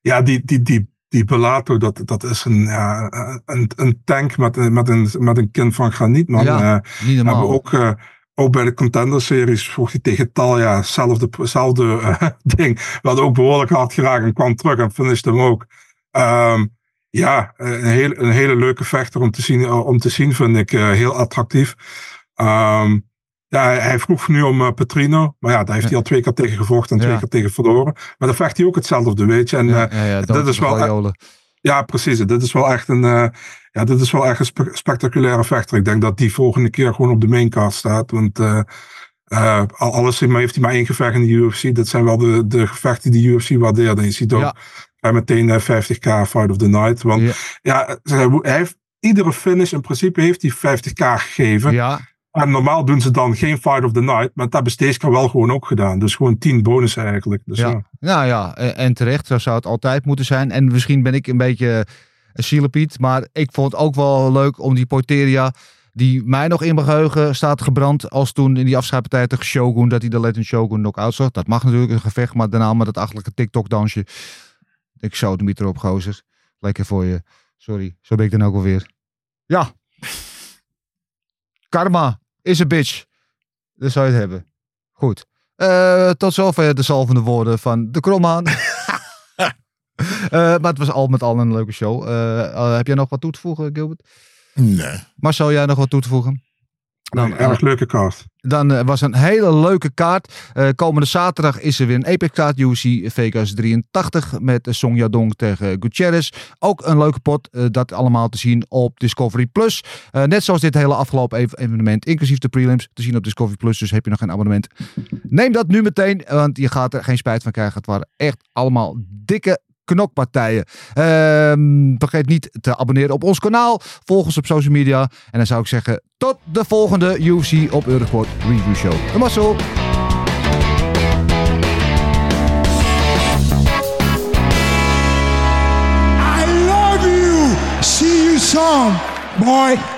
Speaker 9: ja, die, die, die, die Bellato, dat, dat is een, ja, een, een tank met, een- met, een, met een kind van graniet, man.
Speaker 6: Ja,
Speaker 9: Eh,
Speaker 6: Niet
Speaker 9: we
Speaker 6: normaal.
Speaker 9: hebben ook, eh, ook bij de Contender-series vocht hij tegen Talia, hetzelfde, hetzelfde eh, ding. We hadden ook behoorlijk hard geraakt en kwam terug en finishte hem ook. Ehm, ja, een, heel, een hele leuke vechter om te zien, om te zien vind ik. heel attractief. Ehm, ja, hij, vroeg nu om eh, Petrino, maar ja, daar heeft hij al twee keer tegen gevochten en twee
Speaker 6: Ja.
Speaker 9: keer tegen verloren. Maar dan vecht hij ook hetzelfde, weet je. En,
Speaker 6: ja,
Speaker 9: eh, dat is wel-
Speaker 6: Gladiole.
Speaker 9: ja, precies. Dit is wel echt een, eh, ja, dit is wel echt een spe- spectaculaire vechter. Ik denk dat die volgende keer gewoon op de maincard staat. Want al- alles heeft hij maar één gevecht in de UFC. Dat zijn wel de, de gevechten die de UFC waardeert. En je ziet ook
Speaker 6: Ja.
Speaker 9: meteen eh, 50k Fight of the Night. Want
Speaker 6: Ja.
Speaker 9: ja, hij hij heeft iedere finish in principe heeft hij 50k gegeven.
Speaker 6: Ja,
Speaker 9: En normaal doen ze dan geen Fight of the Night. Maar dat hebben keer wel gewoon ook gedaan. Dus gewoon 10 bonus eigenlijk. Dus ja.
Speaker 6: ja. Nou ja, en terecht. Zo zou het altijd moeten zijn. En misschien ben ik een beetje een zielepiet. Maar ik vond het ook wel leuk om die Porteria... Die mij nog in mijn geheugen staat gebrand. Als toen in die afscheidpartij tegen Shogun. Dat hij de Legend Shogun knock-out zag. Dat mag natuurlijk een gevecht. Maar daarna met dat achterlijke TikTok-dansje. Ik zou het niet erop, gozer. Lekker voor je. Sorry, zo ben ik dan ook alweer. Ja. Karma is een bitch. Dat zou je het hebben. Goed. Eh, tot zover de zalvende woorden van de Krommaan. Eh, maar het was al met al een leuke show. Eh, heb jij nog wat toe te voegen, Gilbert?
Speaker 7: Nee.
Speaker 6: Marcel, jij nog wat toe te voegen? Dan,
Speaker 9: Nee, erg leuke kaart.
Speaker 6: dan eh, was een hele leuke kaart. Eh, komende zaterdag is er weer een Apex kaart. UFC Vegas 83 met eh, Song Yadong tegen Gutierrez. Ook een leuke pot. eh, dat allemaal te zien op Discovery Plus. Eh, net zoals dit hele afgelopen ev- evenement. Inclusief de prelims te zien op Discovery Plus. Dus heb je nog geen abonnement. Neem dat nu meteen. Want je gaat er geen spijt van krijgen. Het waren echt allemaal dikke knokpartijen. Ehm, vergeet niet te abonneren op ons kanaal. Volg ons op social media. En dan zou ik zeggen, tot de volgende UFC op Eurosport Review Show. De Marcel.
Speaker 10: I love you. See you soon.